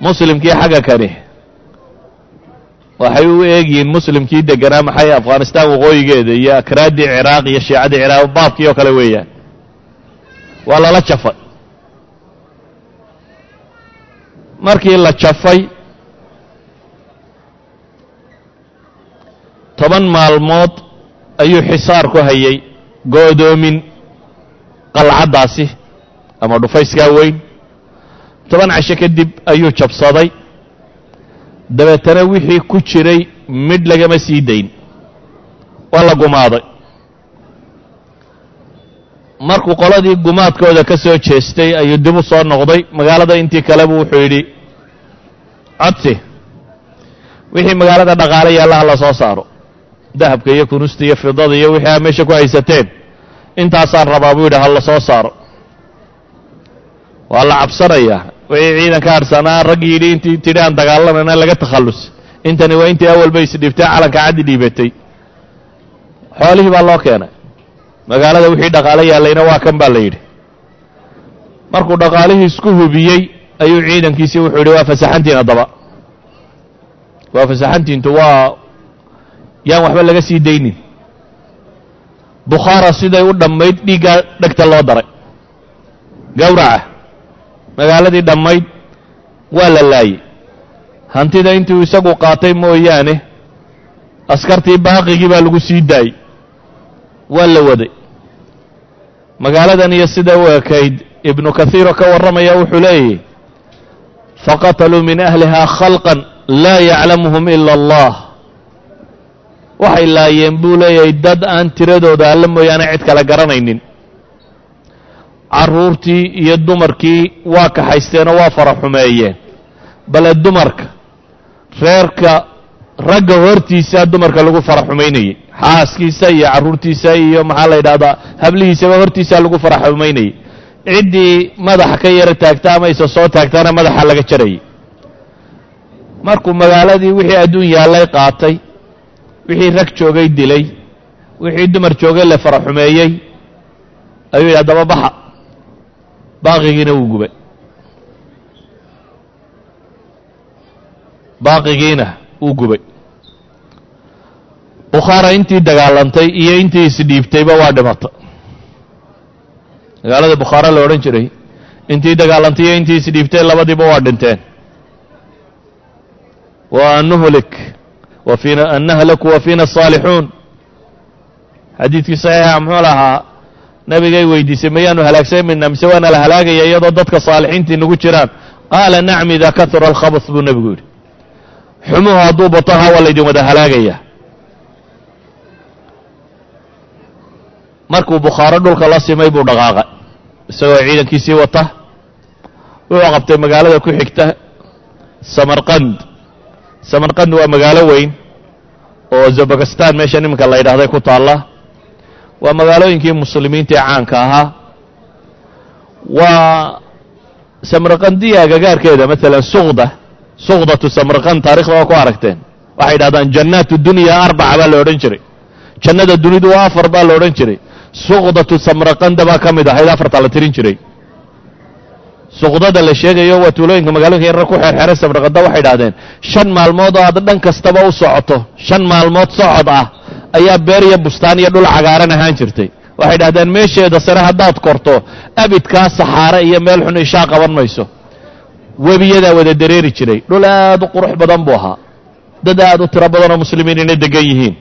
Muslimkii xagga kani waxay u eegyihiin muslimkii deganaa maxay afghanistan waqooyigeeda iyo akraaddii ciraaq iyo shiicadii ciraaq baabkii oo kale weeyaan. Waa lala jafay. Markii la jafay toban maalmood ayuu xisaar ku hayay go'doomin qalcaddaasi ama dhufayskaa weyn. Toban casho kadib ayuu jabsaday dabeetana wixii ku jiray midh lagama sii dayn. Waa la gumaaday. Markuu qoladii gumaadkooda ka soo jeestay ayuu dib u soo noqday. Magaalada intii kaleba wuxuu yidhi codsi wixii magaalada dhaqaale yaalla ha la soo saaro dahabka iyo kunusta iyo fidada iyo wixii aa meesha ku haysateen intaasaan rabaa buu yidhi ha la soo saaro. Waa la cabsanayaa wixii ciidanka harsanaa raggii yidhi intii tidhi aan dagaalanayna laga takhallus intani waa intii awalba isdhiibtay calanka caddi dhiibatay xoolihii baa loo keenay magaalada wixii dhaqaale yaallayna waa kan baa la yidhi markuu dhaqaalihii isku hubiyey ayuu ciidankiisii wuxuu yidhi waa fasaxantiin haddaba waa fasaxantiintu waa yaan waxba laga sii daynin bukhaara siday u dhammayd dhiiggaa dhegta loo daray gawraca magaaladii dhammayd waa la laayey hantida intuu isagu qaatay mooyaane askartii baaqigii baa lagu sii daayey waa la waday. Magaaladan iyo sida u ekayd ibnu kahiiro ka warramaya wuxuu leeyahy faqataluu min ahlihaa khalqan laa yaclamuhum ila allah. Waxay laayeen buu leeyahay dad aan tiradooda alla mooyaane cid kale garanaynin carruurtii iyo dumarkii waa kaxaysteenoo waa fara xumeeyeen bale dumarka reerka ragga hortiisa dumarka lagu fara xumaynayey xaaskiisa iyo carruurtiisa iyo maxaa la yidhahdaa hablihiisaba hortiisa lagu fara xumaynayey ciddii madaxa ka yara taagta ama isa soo taagtaana madaxa laga jarayay markuu magaaladii wixii adduun yaallay qaatay wixii rag joogay dilay wixii dumar joogay le fara xumeeyey ayuu yidhi haddaba baxa baaqigiina wuu gubay. Baaqigiina wuu gubay. Bukhaara intii dagaalantay iyo intii isdhiibtayba waa dhimata magaalada bukhaara la odhan jiray intii dagaalantay iyo intii isdhiibtay labadiiba waa dhinteen. Wa an nuhlik wa fiina an nahlaku wa fiina asaalixuun xadiidkii saxiixa muxuu lahaa nabigay weydiisay mayaanu halaagsamayna mise waana la halaagaya iyadoo dadka saalixiintii nagu jiraan? Qaala nacm ida kahura alkhabs buu nebigu yidhi. Xumuhu hadduu bato ha waa laydin wada halaagaya. Markuu bukhaaro dhulka la simay buu dhaqaaqay isagoo ciidankiisii wata. Wuxuu qabtay magaalada ku xigta samarqand. Samarqand waa magaalo weyn oo zabakistan meesha iminka la yidhahday ku taalla waa magaalooyinkii muslimiinta ee caanka ahaa. Waa samarqandiya gagaarkeeda maalan suqda suqdatu samarqand taarikhda waa ku aragteen. Waxay yidhahdaan jannaat dunya arbaca baa la odhan jiray. Jannada dunidu waa afar baa la odhan jiray. Suqdatu samarqanda baa ka mid ahayd afartaa la tirin jiray. Suqdada la sheegayo waa tuulooyinka magaalooyinka yarar ku xeerxeeray samarqanda waxay idhahdeen shan maalmood oo aad dhan kastaba u socoto shan maalmood socod ah ayaa beer iyo bustaan iyo dhul cagaaran ahaan jirtay. Waxay idhahdeen meesheeda sare haddaad korto abidkaa saxaare iyo meel xun ishaa qaban mayso. Webiyadaa wada dareeri jiray. Dhul aad u qurux badan buu ahaa. Dad aad u tiro badanoo muslimiin inay degan yihiin.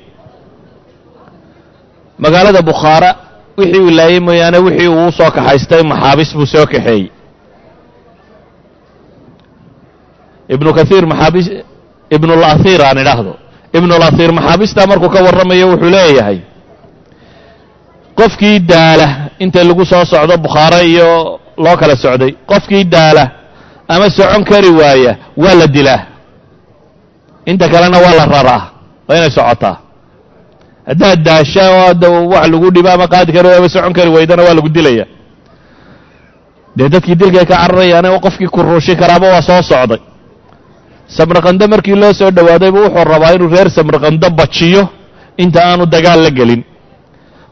Magaalada bukhaara wixii uu laayey mooyaane wixii uu soo kaxaystay maxaabis buu soo kaxeeyey. Ibnu kaiir maxaabis ibnulahir aan idhaahdo ibnulahir maxaabistaa markuu ka warramayo wuxuu leeyahay qofkii daala inta lagu soo socdo bukhaare iyo loo kala socday qofkii daala ama socon kari waaya waa la dilaa. Inta kalena waa la raraa waa inay socotaa. Haddaad daasha oo hadda wax lagu dhibo ama qaadi kari waayaba socon kari waydana waa lagu dilaya dee dadkii dilkay ka cararayaane qofkii ku ruushi karaaba waa soo socday samarqando markii loo soo dhowaadayba wuxuu rabaa inuu reer samarqando bajiyo. Inta aanu dagaal la gelin.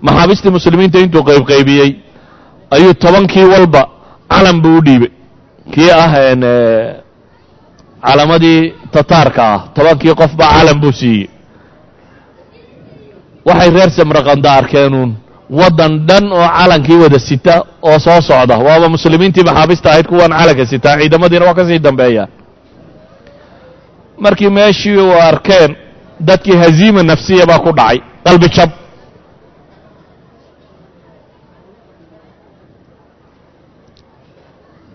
Maxaabistii muslimiinta intuu qaybqaybiyey ayuu tobankii walba calan buu u dhiibay. Kii ah calamadii tataarka ah tobankii qofba calan buu siiyey. Waxay reer samarqando arkeenuun waddan dhan oo calankii wada sita oo soo socda. Waaba muslimiintii maxaabista ahayd kuwan calanka sitaa ciidamadiina waa ka sii dambeeya markii meeshii u arkeen dadkii haziima nafsiya baa ku dhacay qalbi jab.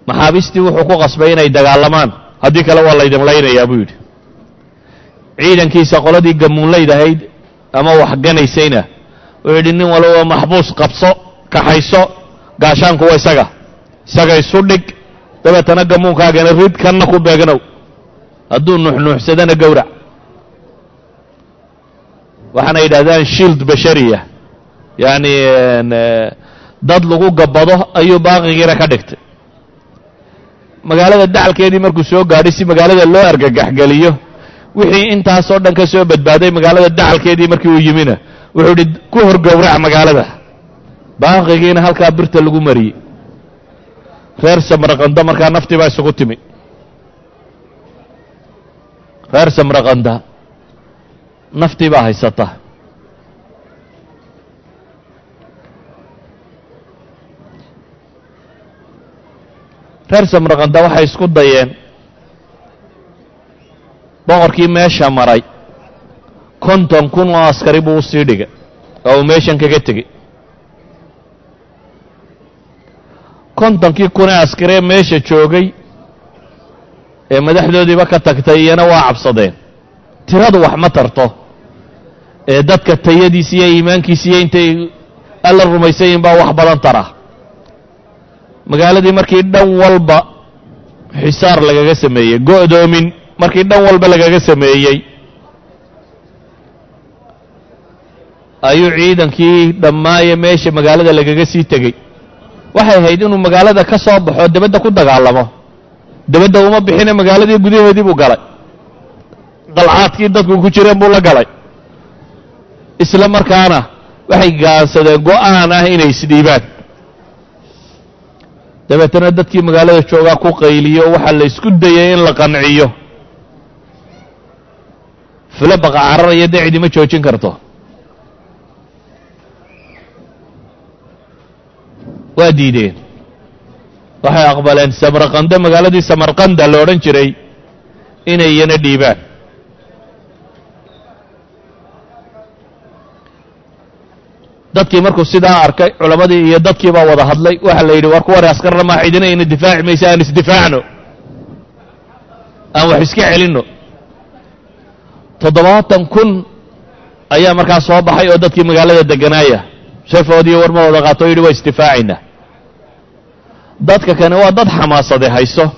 Maxaabistii wuxuu ku qasbay inay dagaalamaan. Haddii kale waa laydin laynayaa buu yidhi. Ciidankiisa qoladii gamuunlayd ahayd ama waxganaysayna wuxuu yidhi nin walba maxbuus qabso kaxayso gaashaanku waa isaga. Isaga isu dhig dabeetana gamuunkaagana rid kanna ku beegnow hadduu nuuxnuuxsadana gowrac waxaana yidhahdaan shield bashariya yacni dad lagu gabbado ayuu baaqigiina ka dhigtay. Magaalada dacalkeedii markuu soo gaadhay si magaalada loo argagaxgeliyo wixii intaasoo dhan ka soo badbaaday magaalada dacalkeedii markii uu yimina wuxuu idhi ku hor gowrac magaalada. Baaqigiina halkaa birta lagu mariyey. Reer samarqando markaa naftii baa isugu timi reer samarqanda naftii baa haysata. Reer samarqanda waxay isku dayeen. Boqorkii meesha maray. Konton kun oo askari buu u sii dhigay oo uu meeshan kaga tegey kontonkii kunee askaree meesha joogay ee madaxdoodiiba ka tagtay iyana waa cabsadeen. Tiradu wax ma tarto. Ee dadka tayadiisa iyo iimaankiisa iyo intay alla rumaysayin baa wax badan tara. Magaaladii markii dhan walba xisaar lagaga sameeyey go'doomin markii dhan walba lagaga sameeyey. Ayuu ciidankii dhammaaye meesha magaalada lagaga sii tegey. Waxay ahayd inuu magaalada ka soo baxo debadda ku dagaalamo debadda uma bixine magaaladii gudaheedii buu galay. Dalcaadkii dadku ku jireen buu la galay. Isla markaana waxay gaansadeen go'aan ah inay isdhiibaan. Dabeetana dadkii magaalada joogaa ku qayliyo waxaa la isku dayay in la qanciyo. Filo baqa cararaya dee cidima joojin karto. Waa diideen waxay aqbaleen samarqando magaaladii samarqanda la odhan jiray inay iyana dhiibaan. Dadkii markuu sidaa arkay culammadii iyo dadkii baa wada hadlay waxaa la yidhi war kuwani askarna maa cidina ina difaaci maysa aan isdifaacno? Aan wax iska celinno? Toddobaatan kun ayaa markaa soo baxay oo dadkii magaalada degganaaya. Sheefoodiiyo warmadooda qaato o yidhi waa isdifaacaynaa dadka kane waa dad xamaasade hayso.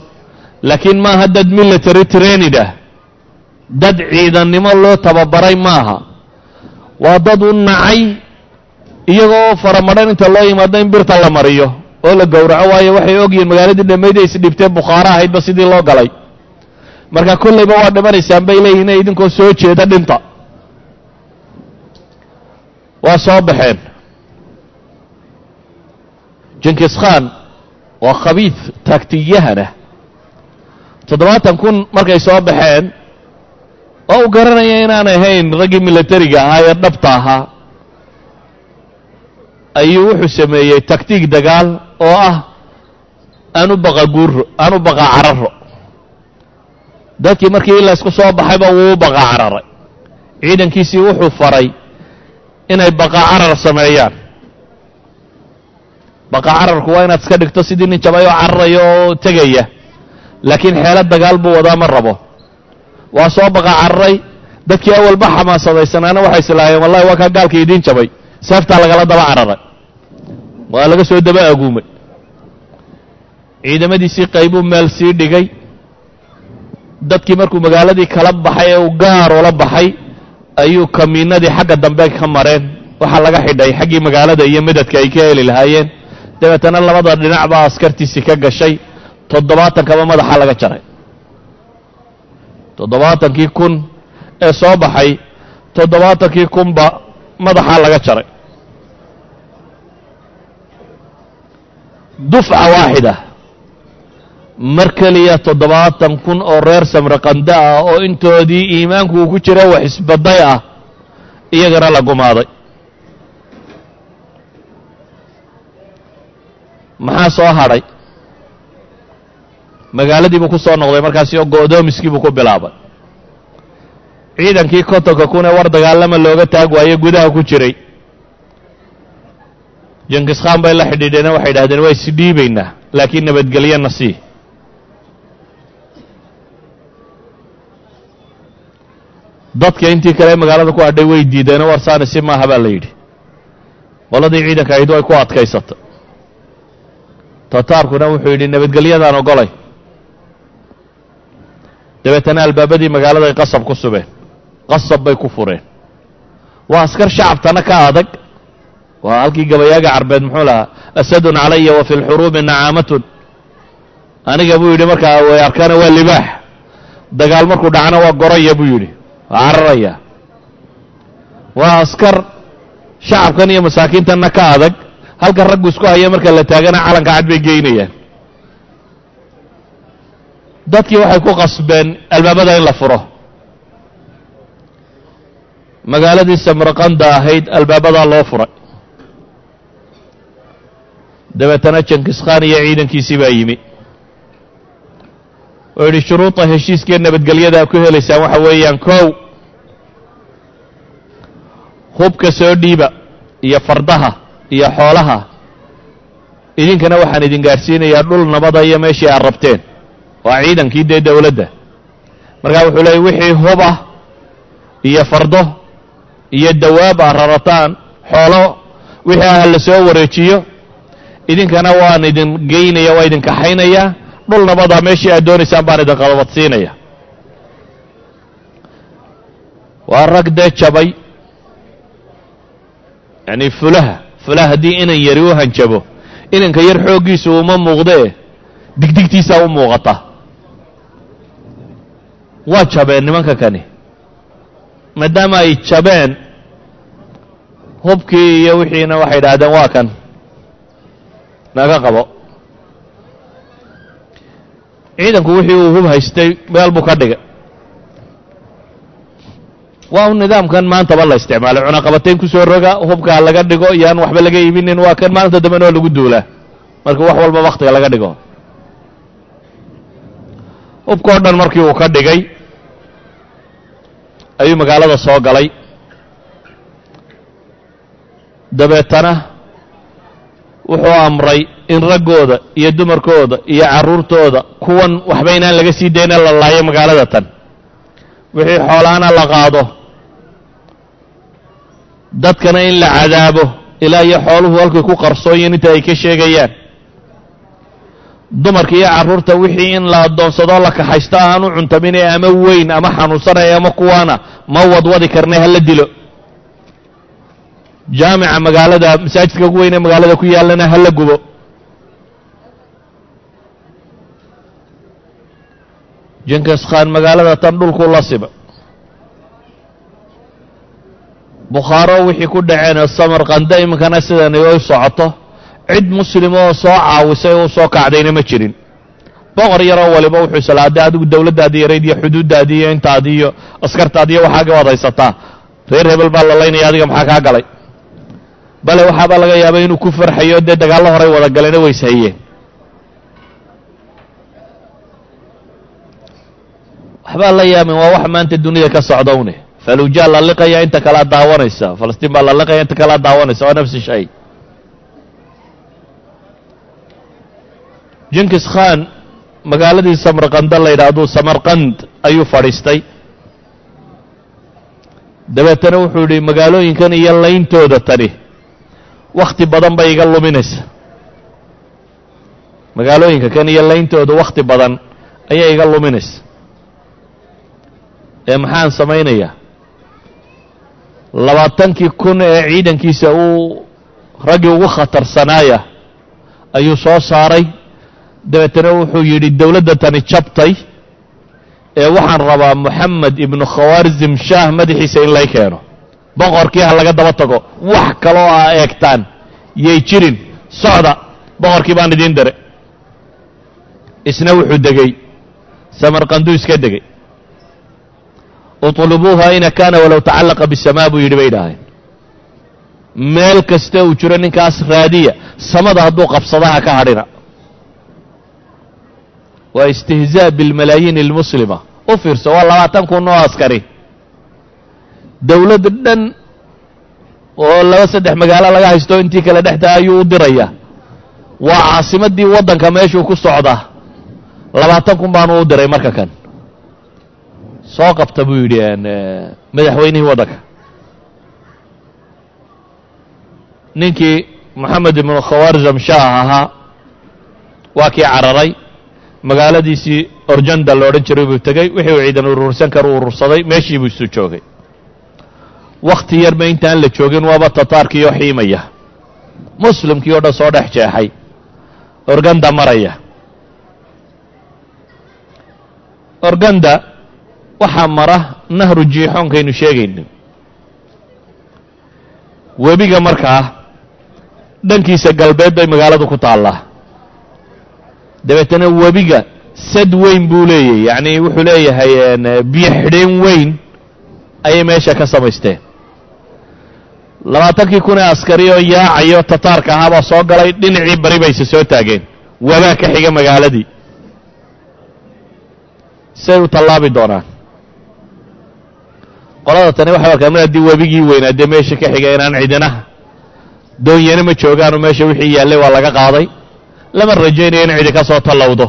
Laakiin maaha dad military trainid ah. Dad ciidannimo loo tababaray maaha. Waa dad u nacay iyagoo faramadhan inta loo yimaado in birta la mariyo oo la gowraco waayo waxay ogyihiin magaaladii dhammayd ay isdhibteen bukhaara ahaydba sidii loo galay. Marka kollayba waa dhimanaysaan bay leeyihiin inay idinkoo soo jeeda dhinta. Waa soo baxeen. Jinkis khan waa khabiid taagtiyahanah toddobaatan kun markay soo baxeen oo u garanaya inaan ahayn raggii milatariga ahaa ee dhabta ahaa ayuu wuxuu sameeyey taktiig dagaal oo ah aanu baqa guuro aanu baqa cararo. Dadkii markii laysku soo baxayba wuu u baqa cararay. Ciidankiisii wuxuu faray inay baqa carar sameeyaan baqa cararku waa inaad iska dhigto sidii nin jabay oo cararaya oo tegaya. Laakiin xeelad dagaal buu wadaa ma rabo. Waa soo baqa cararay dadkii awalba xamaasadaysanana waxay islaaheen wallahi waa kaa gaalka idiin jabay. Seeftaa lagala daba cararay. Waa laga soo daba aguumay. Ciidamadiisii qaybuu meel sii dhigay. Dadkii markuu magaaladii kala baxay ee uu gaar ula baxay ayuu kamiinadii xagga dambe ka mareen. Waxaa laga xidhay xaggii magaalada iyo medadka ay ka heli lahaayeen dabeetana labada dhinac baa askartiisii ka gashay toddobaatankaba madaxa laga jaray. Toddobaatankii kun ee soo baxay toddobaatankii kunba madaxaa laga jaray. Dufca waaxida mar keliya toddobaatan kun oo reer samraqande ah oo intoodii iimaanku uu ku jira wax isbaday ah iyagana la gumaaday maxaa soo hadhay? Magaaladii buu ku soo noqday markaasi oo go'doomiskii buu ku bilaabay. Ciidankii kontonka kun ee war dagaalama looga taag waaye gudaha ku jiray. Jinkis khan bay la xidhiidheen waxay idhahdeen waa isdhiibaynaa laakiin nabadgelyana sii. Dadka intii kale magaalada ku hadhay way diideenoo warsaani si maaha baa la yidhi. Qoladii ciidanka ahayd way ku adkaysatay tataarkuna wuxuu yidhi nabadgelyadaan ogolay. Dabeetana albaabadii magaaladay qasab ku subeen. Qasab bay ku fureen. Waa askar shacabtana ka adag. Waa halkii gabayaaga carbeed muxuu lahaa asadun calaya wa fi lxuruubi nacaamatun. Aniga buu yidhi markaa way arkaana waa libaax. Dagaal markuu dhacana waa goraya buu yidhi. Waa cararaya. Waa askar shacabkan iyo masaakiintanna ka adag halka raggu isku haya marka la taagana calanka cad bay geynayaan dadkii waxay ku qasbeen albaabada in la furo. Magaaladii samarqanda ahayd albaabadaa loo furay. Dabeetana jinkis khan iyo ciidankiisii baa yimi. Oo yidhi shuruuda heshiiskee nabadgelyadaa ku helaysaan waxa weeyaan kow. Hubka soo dhiiba iyo fardaha iyo xoolaha. Idinkana waxaan idin gaadhsiinayaa dhul nabada iyo meeshii aad rabteen waa ciidankii dee dowladda. Markaa wuxuu leeyay wixii hub ah iyo fardo iyo dawaab aad rarataan xoolo wixii ah la soo wareejiyo idinkana waan idin geynaya waa idin kaxaynayaa dhul nabadaa meeshii aad doonaysaan baan idin qabadsiinaya. Waa rag dee jabay yacni fulaha fulaha haddii inan yari u hanjabo inanka yar xooggiisu uma muuqdee digdigtiisaa u muuqata. Waa jabeen nimanka kani. Maadaama ay jabeen hubkii iyo wixiina waxay idhaahdeen waa kan. Naga qabo. Ciidanku wixii uu hub haystay meel buu ka dhigay waa u nidaamkan maantaba la isticmaalay cunaqabatayn ku soo roga hubkaa laga dhigo iyaan waxba laga iibinin waa kan maalinta dambena oo lagu duulaa marka wax walba wakhtiga laga dhigo. Hubkao dhan markii uu ka dhigay ayuu magaalada soo galay. Dabeetana wuxuu amray in raggooda iyo dumarkooda iyo carruurtooda kuwan waxba inaan laga sii dayna la laayo magaalada tan. Wixii xoolaana la qaado dadkana in la cadaabo ilaa iyo xooluhu halkay ku qarsoonyiin inta ay ka sheegayaan. Dumarka iyo carruurta wixii in la addoonsadoo la kaxaysto aanu cuntaminay ama weyn ama xanuunsanaya ama kuwaana ma wadwadi karnay hala dilo. Jaamica magaalada masaajidka ugu weyn ee magaalada ku yaallana hala gubo. Jinkis khan magaalada tan dhulkuu la siba bukhaaro wixii ku dhaceen samarkanda iminkana sidani ay socoto cid muslima oo soo caawisay oo soo kacdayna ma jirin. Boqor yaroo waliba wuxuu islaaday adigu dowladdaadii yarayd iyo xuduuddaadii iyo intaadii iyo askartaadii iyo waxaaga waad haysataa reer hebel baa la laynaya adiga maxaa kaa galay? Bale waxaabaa laga yaabay inuu ku farxayo dee dagaallo horay wada galeena ways hayeen waxbaa la yaamin waa wax maanta dunida ka socda falujaa la liqaya inta kalea daawanaysa. Falastiin baa la liqaya inta kalea daawanaysa. Waa nafsi shay. Jinkis khan magaaladii samarkanda la yidhaahdo samarkand ayuu fadhiistay. Dabeetana wuxuu yidhi magaalooyinkan iyo layntooda tani wakhti badan bay iga luminaysa. Magaalooyinka kan iyo layntooda wakhti badan ayay iga luminaysa. Ee maxaan samaynayaa labaatankii kun ee ciidankiisa uu raggii ugu khatarsanaaya ayuu soo saaray. Dabeetana wuxuu yidhi dowladda tani jabtay ee waxaan rabaa moxamed ibnu khawaarzim shaah madaxiisa in lay keeno. Boqorkii ha laga daba tago wax kaloo a eegtaan. Yay jirin socda boqorkii baan idiin diray isna wuxuu degey samarkanduu iska degey uطlubuuha ina kaana walow tacallaqa bisamaa buu yidhi bay idhaaheen meel kasta uu jiro ninkaas raadiya samada hadduu qabsadaha ka hadhina. Waa istihzaa bilmalaayiin almuslima. U fiirso waa labaatan kun oo askari. Dowladd dhan oo laba saddex magaalo laga haysto intii kale dhexta ayuu u diraya. Waa caasimaddii waddanka meeshuu ku socdaa labaatan kun baanu u diray marka kan soo qabta buu yidhi madaxweynihii waddanka. Ninkii moxamed ibnu khawarzam shaah ahaa waa kii cararay. Magaaladiisii orjanda la odhan jiray buu tegey wixii uu ciidan urursan kara u urursaday meeshii buu isu joogay. Wakhti yarba intaan la joogin waaba tataarkii oo xiimaya. Muslimkii oo dhan soo dhex jeexay. Organda maraya. Organda waxaa mara nahru jiixoonkaynu sheegayno webiga markaa dhankiisa galbeed bay magaaladu ku taallaa. Dabeetana webiga sad weyn buu leeyahy yacni wuxuu leeyahay biyo xidheen weyn ayay meesha ka samaysteen. Labaatankii kun ee askari oo yaacayo tataarka ahaabaa soo galay dhinacii bari bayse soo taageen. Wabaa ka xiga magaaladii. Say u tallaabi doonaan qolada tani waxay arkaan mar haddii webigii weynaa dee meesha ka xiga inaan cidinaha doonyana ma joogaanoo meesha wixii yaallay waa laga qaaday lama rajaynayo in cidi ka soo tallowdo.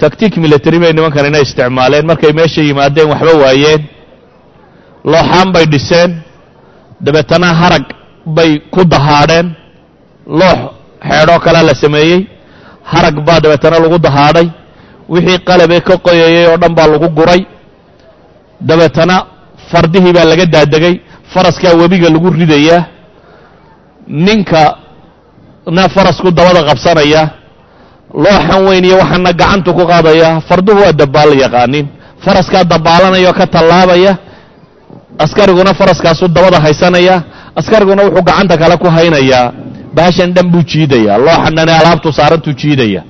Taktiik military bay nimankanina isticmaaleen. Markay meesha yimaadeen waxba waayeen. Looxaan bay dhiseen. Dabeetana harag bay ku dahaadheen. Loox xeedhoo kalea la sameeyey. Harag baa dabeetana lagu dahaadhay wixii qalabee ka qoyayay oo dhan baa lagu guray. Dabeetana fardihii baa laga daadegay faraskaa webiga lagu ridayaa. Ninka na farasku dabada qabsanaya looxan weyn iyo waxaana gacantu ku qaadaya farduhu waa dabaal yaqaanin. Faraskaa dabaalanaya oo ka tallaabaya askariguna faraskaasu dabada haysanaya askariguna wuxuu gacanta kale ku haynayaa. Baashan dhan buu jiidaya looxan alaabtu saarantuu jiidaya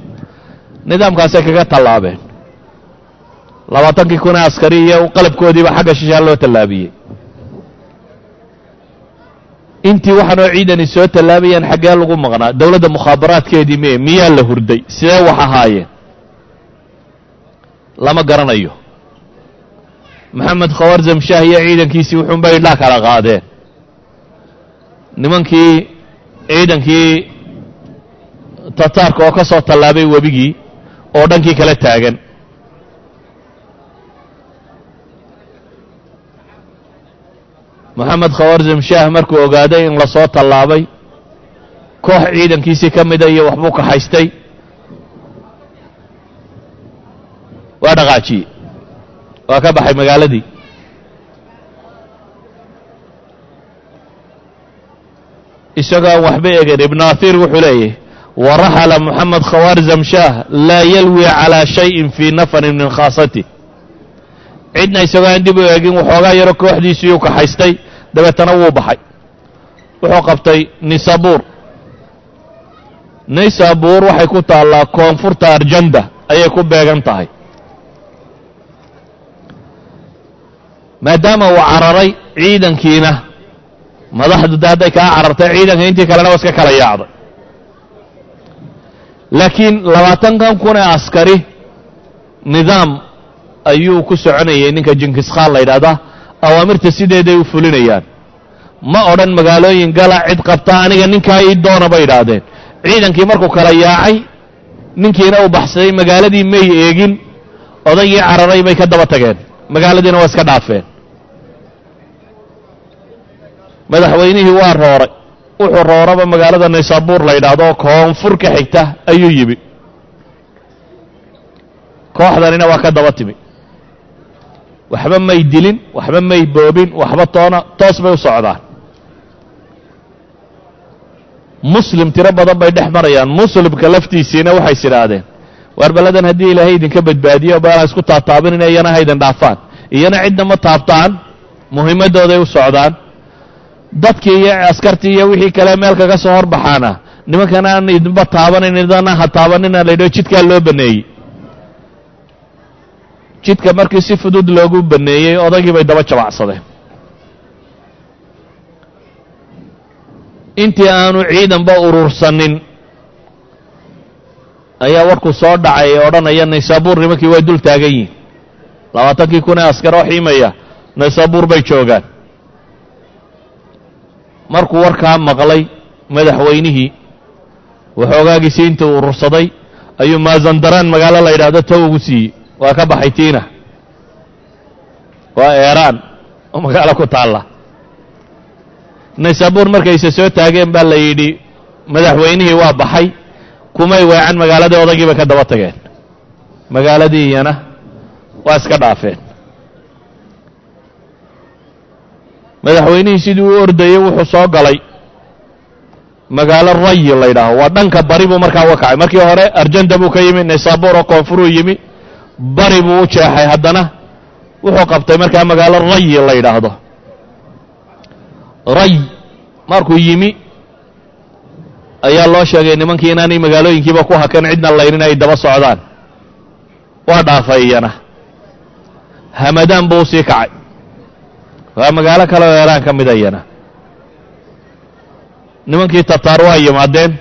nidaamkaasay kaga tallaabeen labaatankii kun askari iyo qalabkoodiiba xagga shishaa loo tallaabiyey. Intii waxaanoo ciidani soo tallaabayaan xaggee lagu maqnaa dowladda mukhaabaraadkeedii miye miyaa la hurday sidee wax ahaayeen? Lama garanayo. Maxamed khawarzam shaah iyo ciidankiisii wuxuunbay idhaa kala qaadeen. Nimankii ciidankii tataarka oo ka soo tallaabay webigii oo dhankii kala taagan. Moxamed khawarzam shaah markuu ogaaday in la soo tallaabay koox ciidankiisii ka mida iyo waxbuu kaxaystay waa dhaqaajiyey waa ka baxay magaaladii. Isagoo aan waxba egan ibnu ahiir wuxuu leeyahy waraxala moxamed khawarzam shaah laa yalwi calaa shayin fii nafarin min khaasatih cidna isagoo aan dib u eegin waxoogaa yaro kooxdiisii u kaxaystay dabeetana wuu baxay. Wuxuu qabtay nisabuur nisabuur waxay ku taallaa koonfurta arjanda ayay ku beegan tahay. Maadaama uu cararay ciidankiina madaxdu de hadday kaa carartay ciidanka intii kalena waa iska kala yaacday laakiin labaatankan kun ee askari nidaam ayuu ku soconayay ninka jinkiskhaan la yidhahdaa awaamirta sideeday u fulinayaan. Ma odhan magaalooyin gala cid qabta aniga ninkaa ii doona bay idhaahdeen ciidankii markuu kala yaacay ninkiina uu baxsaday magaaladii may eegin odaygii cararay bay ka daba tageen. Magaaladiina waa iska dhaafeen. Madaxweynihii waa rooray wuxuu rooraba magaalada naysaabuur la yidhaahdo oo koonfur ka xigta ayuu yimi kooxdanina waa ka daba timi. Waxba may dilin waxba may boobin waxba toona toos bay u socdaan. Muslim tiro badan bay dhex marayaan. Muslimka laftiisiina waxay is idhaahdeen waar haddii ilaahay idinka badbaadiyo baana isku taataabinina iyana haydin dhaafaan. Iyana cidna ma taabtaan. Muhiimaddooday u socdaan dadkii iyo askartii iyo wixii kale meel kaga soo horbaxaana. Nimankan aan idinba taabanayn idana ha taabanina la yidhaho jidkaa loo baneeyey. Jidka markii si fudud loogu baneeyey odaygii bay daba jabacsadeen. Intii aanu ciidanba urursanin ayaa warkuu soo dhacay ee odhanaya naysaabuur nimankii way dul taagan yihiin labaatankii kun ee askar oo xiimaya naysaabuur bay joogaan markuu warkaa maqlay madaxweynihii waxoogaagiisii intuu urursaday ayuu maazandaraan magaalo la yidhaahdo tow ugu siiyey. Waa ka baxay tiina. Waa eeraan. Oo magaalo ku taalla. Naysaabuur markayse soo taageen baa la yidhi madaxweynihii waa baxay. Kumay weecan magaaladii odaygii bay ka daba tageen. Magaaladii iyana waa iska dhaafeen madaxweynihii sidii u ordayey wuxuu soo galay. Magaalo rayi la ydhaaho waa dhanka bari buu markaa uga kacay markii hore arjanda buu ka yimi naysaabuur oo koonfuruu yimi. Bari buu u jeexay haddana. Wuxuu qabtay markaa magaalo rayi la yidhaahdo. Ray markuu yimi ayaa loo sheegay nimankii inaanay magaalooyinkiiba ku hakan cidna laynin ay daba socdaan. Waa dhaafay iyana. Hamadaan buu u sii kacay waa magaalo kale oo eeraan ka mida iyana nimankii tataar waa yimaadeen.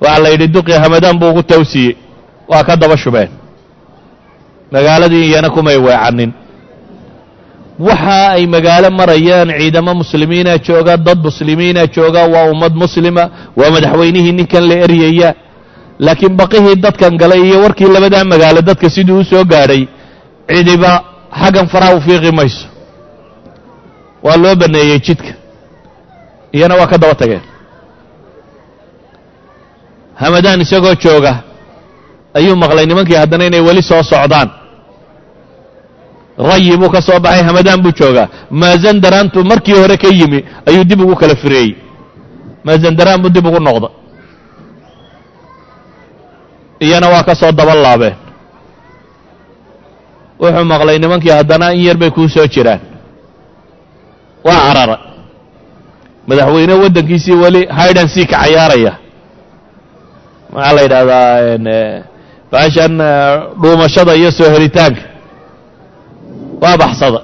Waxaa la yidhi duqii hamadaan buu ugu tawsiiyey. Waa ka daba shubeen. Magaaladii iyana kumay weecanin. Waxa ay magaalo marayaan ciidamo muslimiina jooga dad muslimiina jooga waa ummad muslima waa madaxweynihii ninkan la eryaya laakiin baqihii dadkan galay iyo warkii labadaa magaalo dadka siduu u soo gaadhay cidiba xaggan faraha u fiiqi mayso waa loo baneeyey jidka. Iyana waa ka daba tageen hamadaan isagoo jooga ayuu maqlay nimankii haddana inay weli soo socdaan. Rayi buu ka soo baxay hamadaan buu joogaa. Maazandaraantu markii hore ka yimi ayuu dib ugu kala fireeyey. Maazandaraan buu dib ugu noqda. Iyana waa ka soo daba laabeen. Wuxuu maqlay nimankii haddana in yar bay kuu soo jiraan waa carara. Madaxweyne waddankiisii weli haydan sii ka cayaaraya. Maxaa la yidhahdaa baashan dhuumashada iyo soo helitaanka. Waa baxsada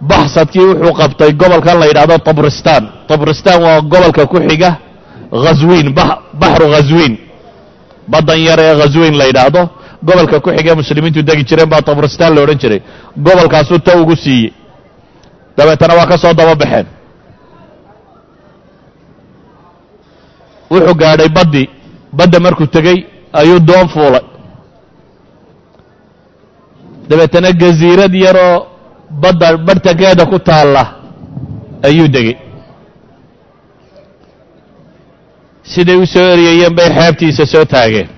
baxsadkii wuxuu qabtay gobolkan la yidhahdo tabristan tabristan waa gobolka ku xiga khaswiin baxru khaswiin baddan yar ee khaswiin la yidhaahdo. Gobolka ku xiga muslimiintu degi jireen baa tabristan la odhan jiray. Gobolkaasuu ta ugu siiyey dabeetana waa ka soo daba baxeen. Wuxuu gaadhay baddii badda markuu tegey ayuu doon fuulay. Dabeetana gasiirad yaroo badda barhtankeeda ku taalla ayuu degey. Siday u soo eryayeen bay xeebtiisa soo taageen.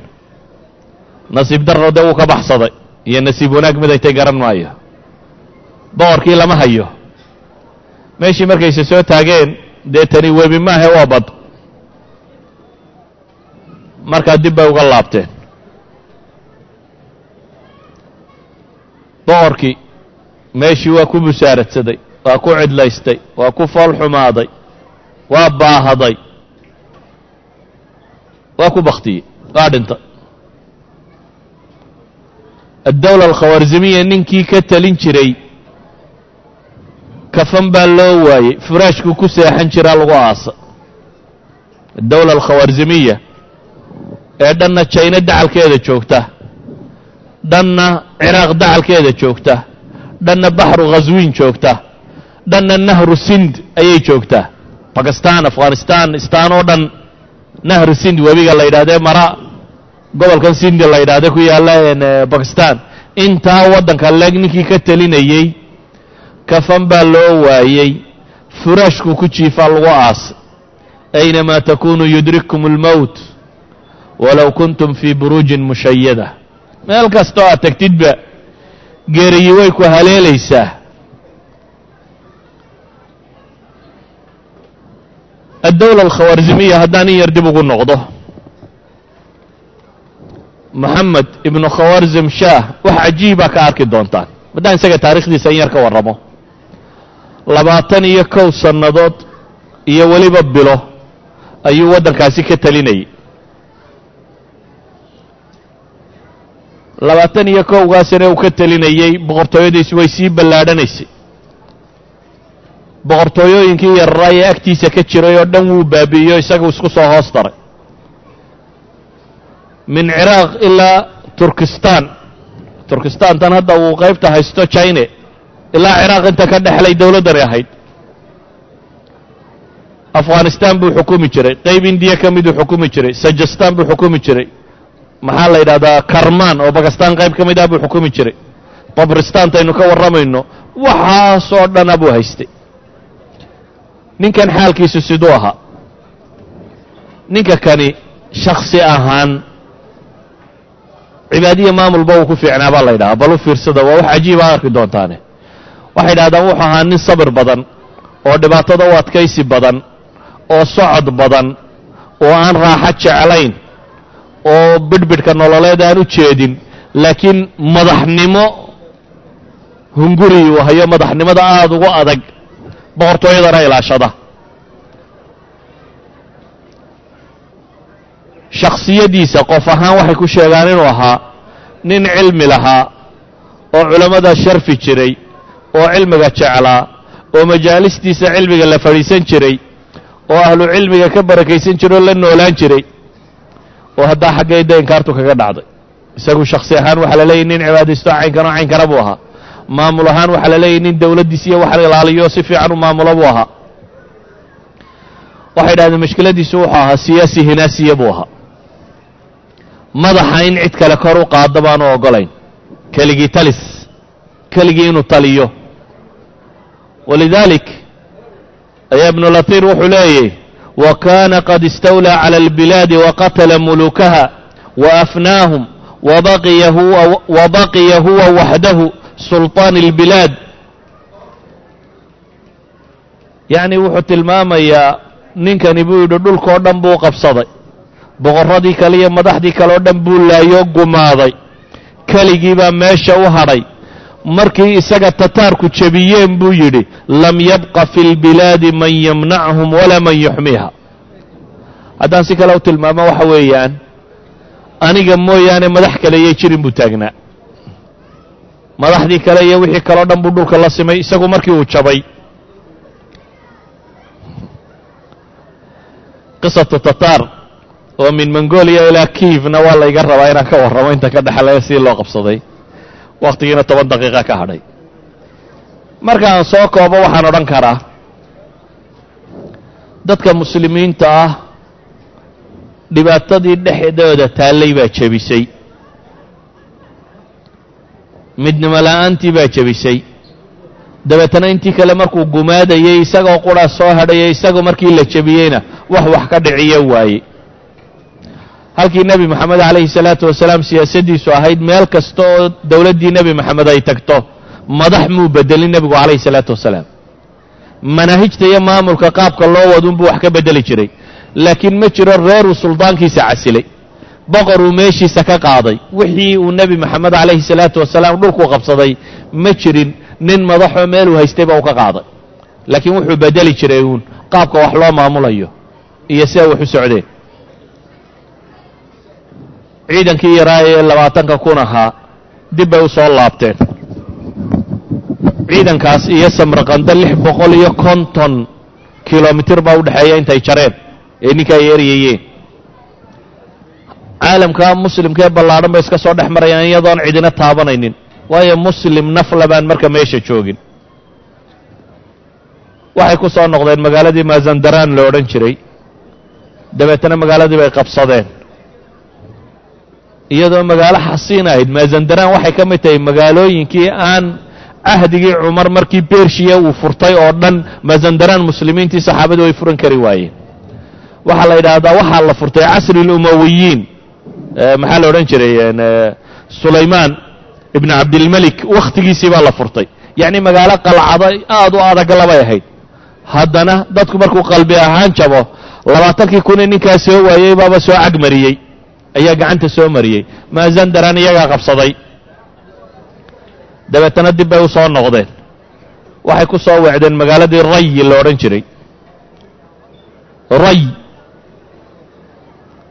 Nasiib darro dee wuu ka baxsaday iyo nasiib wanaag midaytay garan maayo. Boqorkii lama hayo meeshii markayse soo taageen dee tani webi maahe waa bad. Markaa dib bay uga laabteen. Boqorkii meeshii waa ku busaaradsaday waa ku cidlaystay waa ku fool xumaaday waa baahaday waa ku baktiyey waa dhinta. Addawla alkhawarzimiya ninkii ka talin jiray kafan baa loo waayey furaashkuu ku seexan jiraa lagu aasa. Addawla alkhawarzimiya ee dhanna jayna dacalkeeda joogta dhanna ciraaq dacalkeeda joogta dhanna baxru khaswiin joogta dhanna nahru sind ayay joogtaa bakistan afghanistan istaan oo dhan nahru sind webiga la yidhahdee mara gobolkan sindi la yidhahde ku yaalla bakistan intaa waddanka leeg ninkii ka telinayey kafan baa loo waayey furaashkuu ku jiifaa lagu aasay aynamaa takunuu yudrikkum اlmowt walow kuntum fii buruujin mushayada meel kastoo aad tagtidba geeriyi way ku haleelaysaa. Addawla alkhawarzimiya haddaan in yar dib ugu noqdo. Moxamed ibnu khawarzim shaah wax cajiiba ka arki doontaan. Haddaan isaga taarikhdiisa in yar ka warramo labaatan iyo kow sannadood iyo weliba bilo ayuu waddankaasi ka telinayay labaatan iyo kowgaasina uu ka telinayey boqortooyadiisu way sii ballaadhanaysay. Boqortooyooyinkii yararaa ee agtiisa ka jiray oo dhan wuu baabi'iyo isagu isku soo hoos daray. Min ciraaq ilaa turkistan turkistantan hadda uu qaybta haysto china ilaa ciraaq inta ka dhexlay dowladdani ahayd. Afghanistan buu xukumi jiray. Qayb indiya ka miduu xukumi jiray. Sajastan buu xukumi jiray. Maxaa la yidhahdaa karman oo bakistan qayb ka mid ah buu xukumi jiray. Babristaantaynu ka warramayno. Waxaasoo dhana buu haystay. Ninkan xaalkiisu siduu ahaa. Ninka kani shaksi ahaan cibaadiya maamulba uu ku fiicnaa baa la yidhahaa bal u fiirsada waa wax cajiiba arki doontaane waxay yidhahdaan wuxuu ahaa nin sabir badan oo dhibaatada u adkaysi badan oo socod badan oo aan raaxo jeclayn oo bidhbidhka nololeed aan u jeedin. Laakiin madaxnimo hunguri hayo madaxnimada aada ugu adag boqortooyadana ilaashada. Shakhsiyadiisa qof ahaan waxay ku sheegaan inuu ahaa nin cilmi lahaa oo culammada sharfi jiray oo cilmiga jeclaa oo majaalistiisa cilmiga la fadhiisan jiray oo ahlu cilmiga ka barakaysan jiray oo la noolaan jiray oo haddaa xaggayda inkaartu kaga dhacday. Isagu shaksi ahaan waxaa la leeyahy nin cibaadaysto caynkano caynkana buu ahaa. Maamul ahaan waxaa la leeyahy nin dowladdiis iyo wax ilaaliyo si fiican u maamulo buu ahaa. Waxay dhahdeen mashkiladiisu wuxuu ahaa siyaasi hinaasiya buu ahaa. Madaxa in cid kale kor u qaado baanu ogolayn keligii talis keligii inuu taliyo walidaalik ayaa ibnu latiir wuxuu leeyahy wa kaana qad istawlaa cala albilaadi waqatala mulukaha waafnaahum wabaqiya huwa wabaqiya huwa waxdahu sulطaan اlbilaad yacni wuxuu tilmaamayaa ninkani buu yidhi dhulkao dhan buu qabsaday boqorradii kale iyo madaxdii kale oo dhan buu laayoo gumaaday keligii meesha u hadhay markii isaga tataarku jebiyeen buu yidhi lam yabqa fi اlbilaadi man yamnachum walaa man yuxmiiha haddaan si kale u tilmaamo waxa weeyaan aniga mooyaane madax kale yay jirin buu taagnaa. Madaxdii kale iyo wixii kaleo dhan buu dhulka la simay isagu markii uu jabay. Qisatu tataar oo min mongolia ilaa kiivna waa layga rabaa inaan ka warramo inta ka dhexlaya sidii loo qabsaday wakhtigiina toban daqiiqa ka hadhay. Markaan soo koobo waxaan odhan karaa dadka muslimiinta ah dhibaatadii dhexdooda taallay baa jebisay. Midnimo la'aantii baa jebisay. Dabeetana intii kale markuu gumaadayey isagoo qura soo hadhayay isagu markii la jebiyeyna wax wax ka dhiciyo waaye halkii nebi moxamed calayhi salaatu wasalaam siyaasaddiisu ahayd meel kasta oo dowladdii nebi moxamed ay tagto madax muu bedelin nebigu calayhi salaatu wasalaam. Manaahijta iyo maamulka qaabka loo wadunbuu wax ka bedeli jiray. Laakiin ma jiro reeruu suldaankiisa casilay. Boqoruu meeshiisa ka qaaday. Wixii uu nebi moxamed calayhi salaatu wasalaam dhulku qabsaday ma jirin nin madaxoo meeluu haystayba uu ka qaaday. Laakiin wuxuu bedeli jiray uun. Qaabka wax loo maamulayo iyo sida wax u socdeen ciidankii yaraa ee labaatanka kun ahaa dib bay u soo laabteen. Ciidankaas iyo samarqando lix boqol iyo konton kilomitir baa u dhexeeya intay jareen ee ninka ay eryayeen caalamka muslimka ee ballaadhan bay iska soo dhex marayaan iyadoon cidina taabanaynin waayo muslim nafla baan marka meesha joogin. Waxay ku soo noqdeen magaaladii mazandaraan lo odhan jiray. Dabeetana magaaladii bay qabsadeen iyadoo magaalo xasiin ahayd mazandaraan waxay ka mid tahay magaalooyinkii aan cahdigii cumar markii bershiya uu furtay oo dhan mazandaraan muslimiintii saxaabadu way furan kari waayeen. Waxaa la yidhaahdaa waxaa la furtay casri اlumawiyiin maxaa la odhan jiray sulaymaan ibn cabdilmelik wakhtigiisii baa la furtay. Yacni magaalo qalcado aad u adag labay ahayd. Haddana dadku markuu qalbi ahaan jabo labaatankii kunee ninkaa soo waayey baaba soo cagmariyey ayaa gacanta soo mariyey. Mazandaran iyagaa qabsaday. Dabeetana dib bay u soo noqdeen. Waxay ku soo weecdeen magaaladii rayi la odhan jiray. Ray.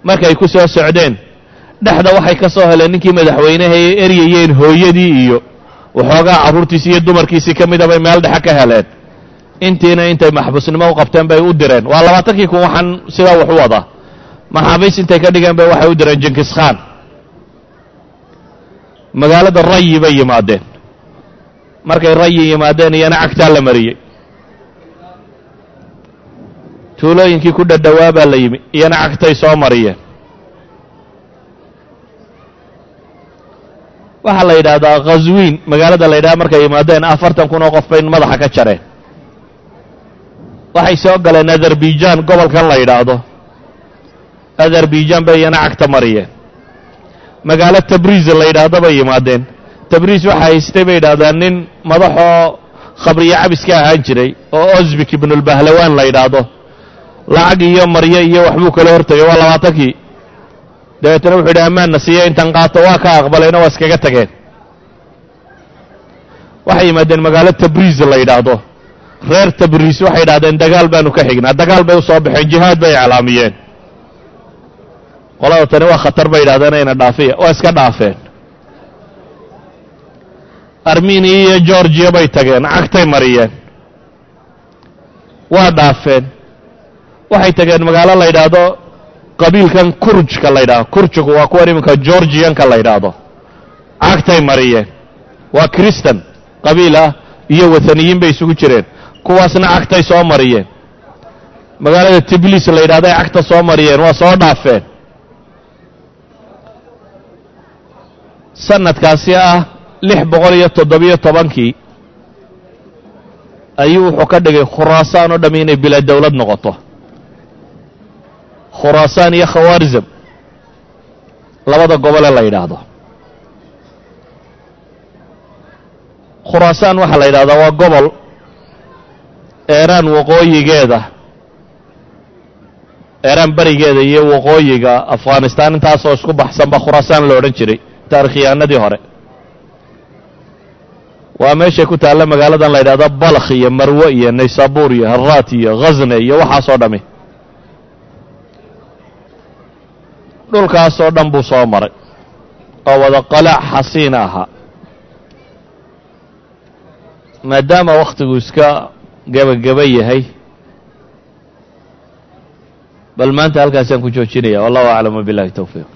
Markay ku soo socdeen dhexda waxay ka soo heleen ninkii madaxweynaha ay eryayeen hooyadii iyo waxoogaa carruurtiisi iyo dumarkiisii ka mida bay meel dhexe ka heleen. Intiina intay maxbuusnimo u qabteen bay u direen. Waa labaatankii kun waxaan sidaa wax u wadaa maxaabiis intay ka dhigeen bay waxay u direen jinkis khan. Magaalada rayi bay yimaadeen. Markay rayi yimaadeen iyana cagtaa la mariyey tuulooyinkii ku dhadhowaa baa la yimi iyana cagtay soo mariyeen. Waxaa la yidhaahdaa khaswiin magaalada la yidhahda markay yimaadeen afartan kun oo qof bay madaxa ka jareen. Waxay soo galeen azerbaijaan gobolkan la yidhaahdo azerbaijaan bay iyana cagta mariyeen. Magaalo tabriiz la yidhaahdo bay yimaadeen. Tabriis waxaa haystay bay yidhahdaan nin madaxoo khabriyo cabiska ahaan jiray oo osbik ibnulbahlawaan la yidhaahdo. Lacag iyo maryo iyo waxbuu kala hortegay waa labaatankii. Dabeetana wuxuu yidhi ammaanna siiya intan qaato waa ka aqbalayna waa iskaga tageen. Waxay yimaadeen magaalo tabriiz la yidhaahdo. Reer tabriis waxay yidhahdeen dagaal baanu ka xignaa dagaal bay u soo baxeen jihaad bay iclaamiyeen qolada tani waa khatar bay yidhahdeen ayna dhaafiya waa iska dhaafeen. Armeniya iyo georgiya bay tageen cagtay mariyeen. Waa dhaafeen. Waxay tageen magaalo la yidhaahdo qabiilkan kurjka la yidhahdo kurjku waa kuwan iminka georgiyanka la yidhaahdo. Cagtay mariyeen. Waa cristan qabiil ah iyo wathaniyiin bay isugu jireen. Kuwaasna cagtay soo mariyeen. Magaalada tibliis la yidhahday cagta soo mariyeen waa soo dhaafeen sanadkaasi ah lix boqol iyo toddobiyo tobankii ayuu wuxuu ka dhigay khuraasaan oo dham inay bilaa dowlad noqoto. Khuraasaan iyo khawaarizm labada gobole la yidhaahdo. Khuraasaan waxaa la yidhahdaa waa gobol eeraan waqooyigeeda eeraan berigeeda iyo waqooyiga afghanistaan intaasoo isku baxsan baa khuraasaan la odhan jiray taarikhyahanadii hore. Waa meeshay ku taalla magaaladan la yidhahdo balkh iyo marwe iyo naysabur iyo haraat iyo khasne iyo waxaasoo dhami dhulkaasoo dhan buu soo maray oo wada qalaac xasiina ahaa maadaama wakhtigu iska gebageba yahay bal maanta halkaasaan ku joojinaya. Wallahu aclam wabillahi towfiiq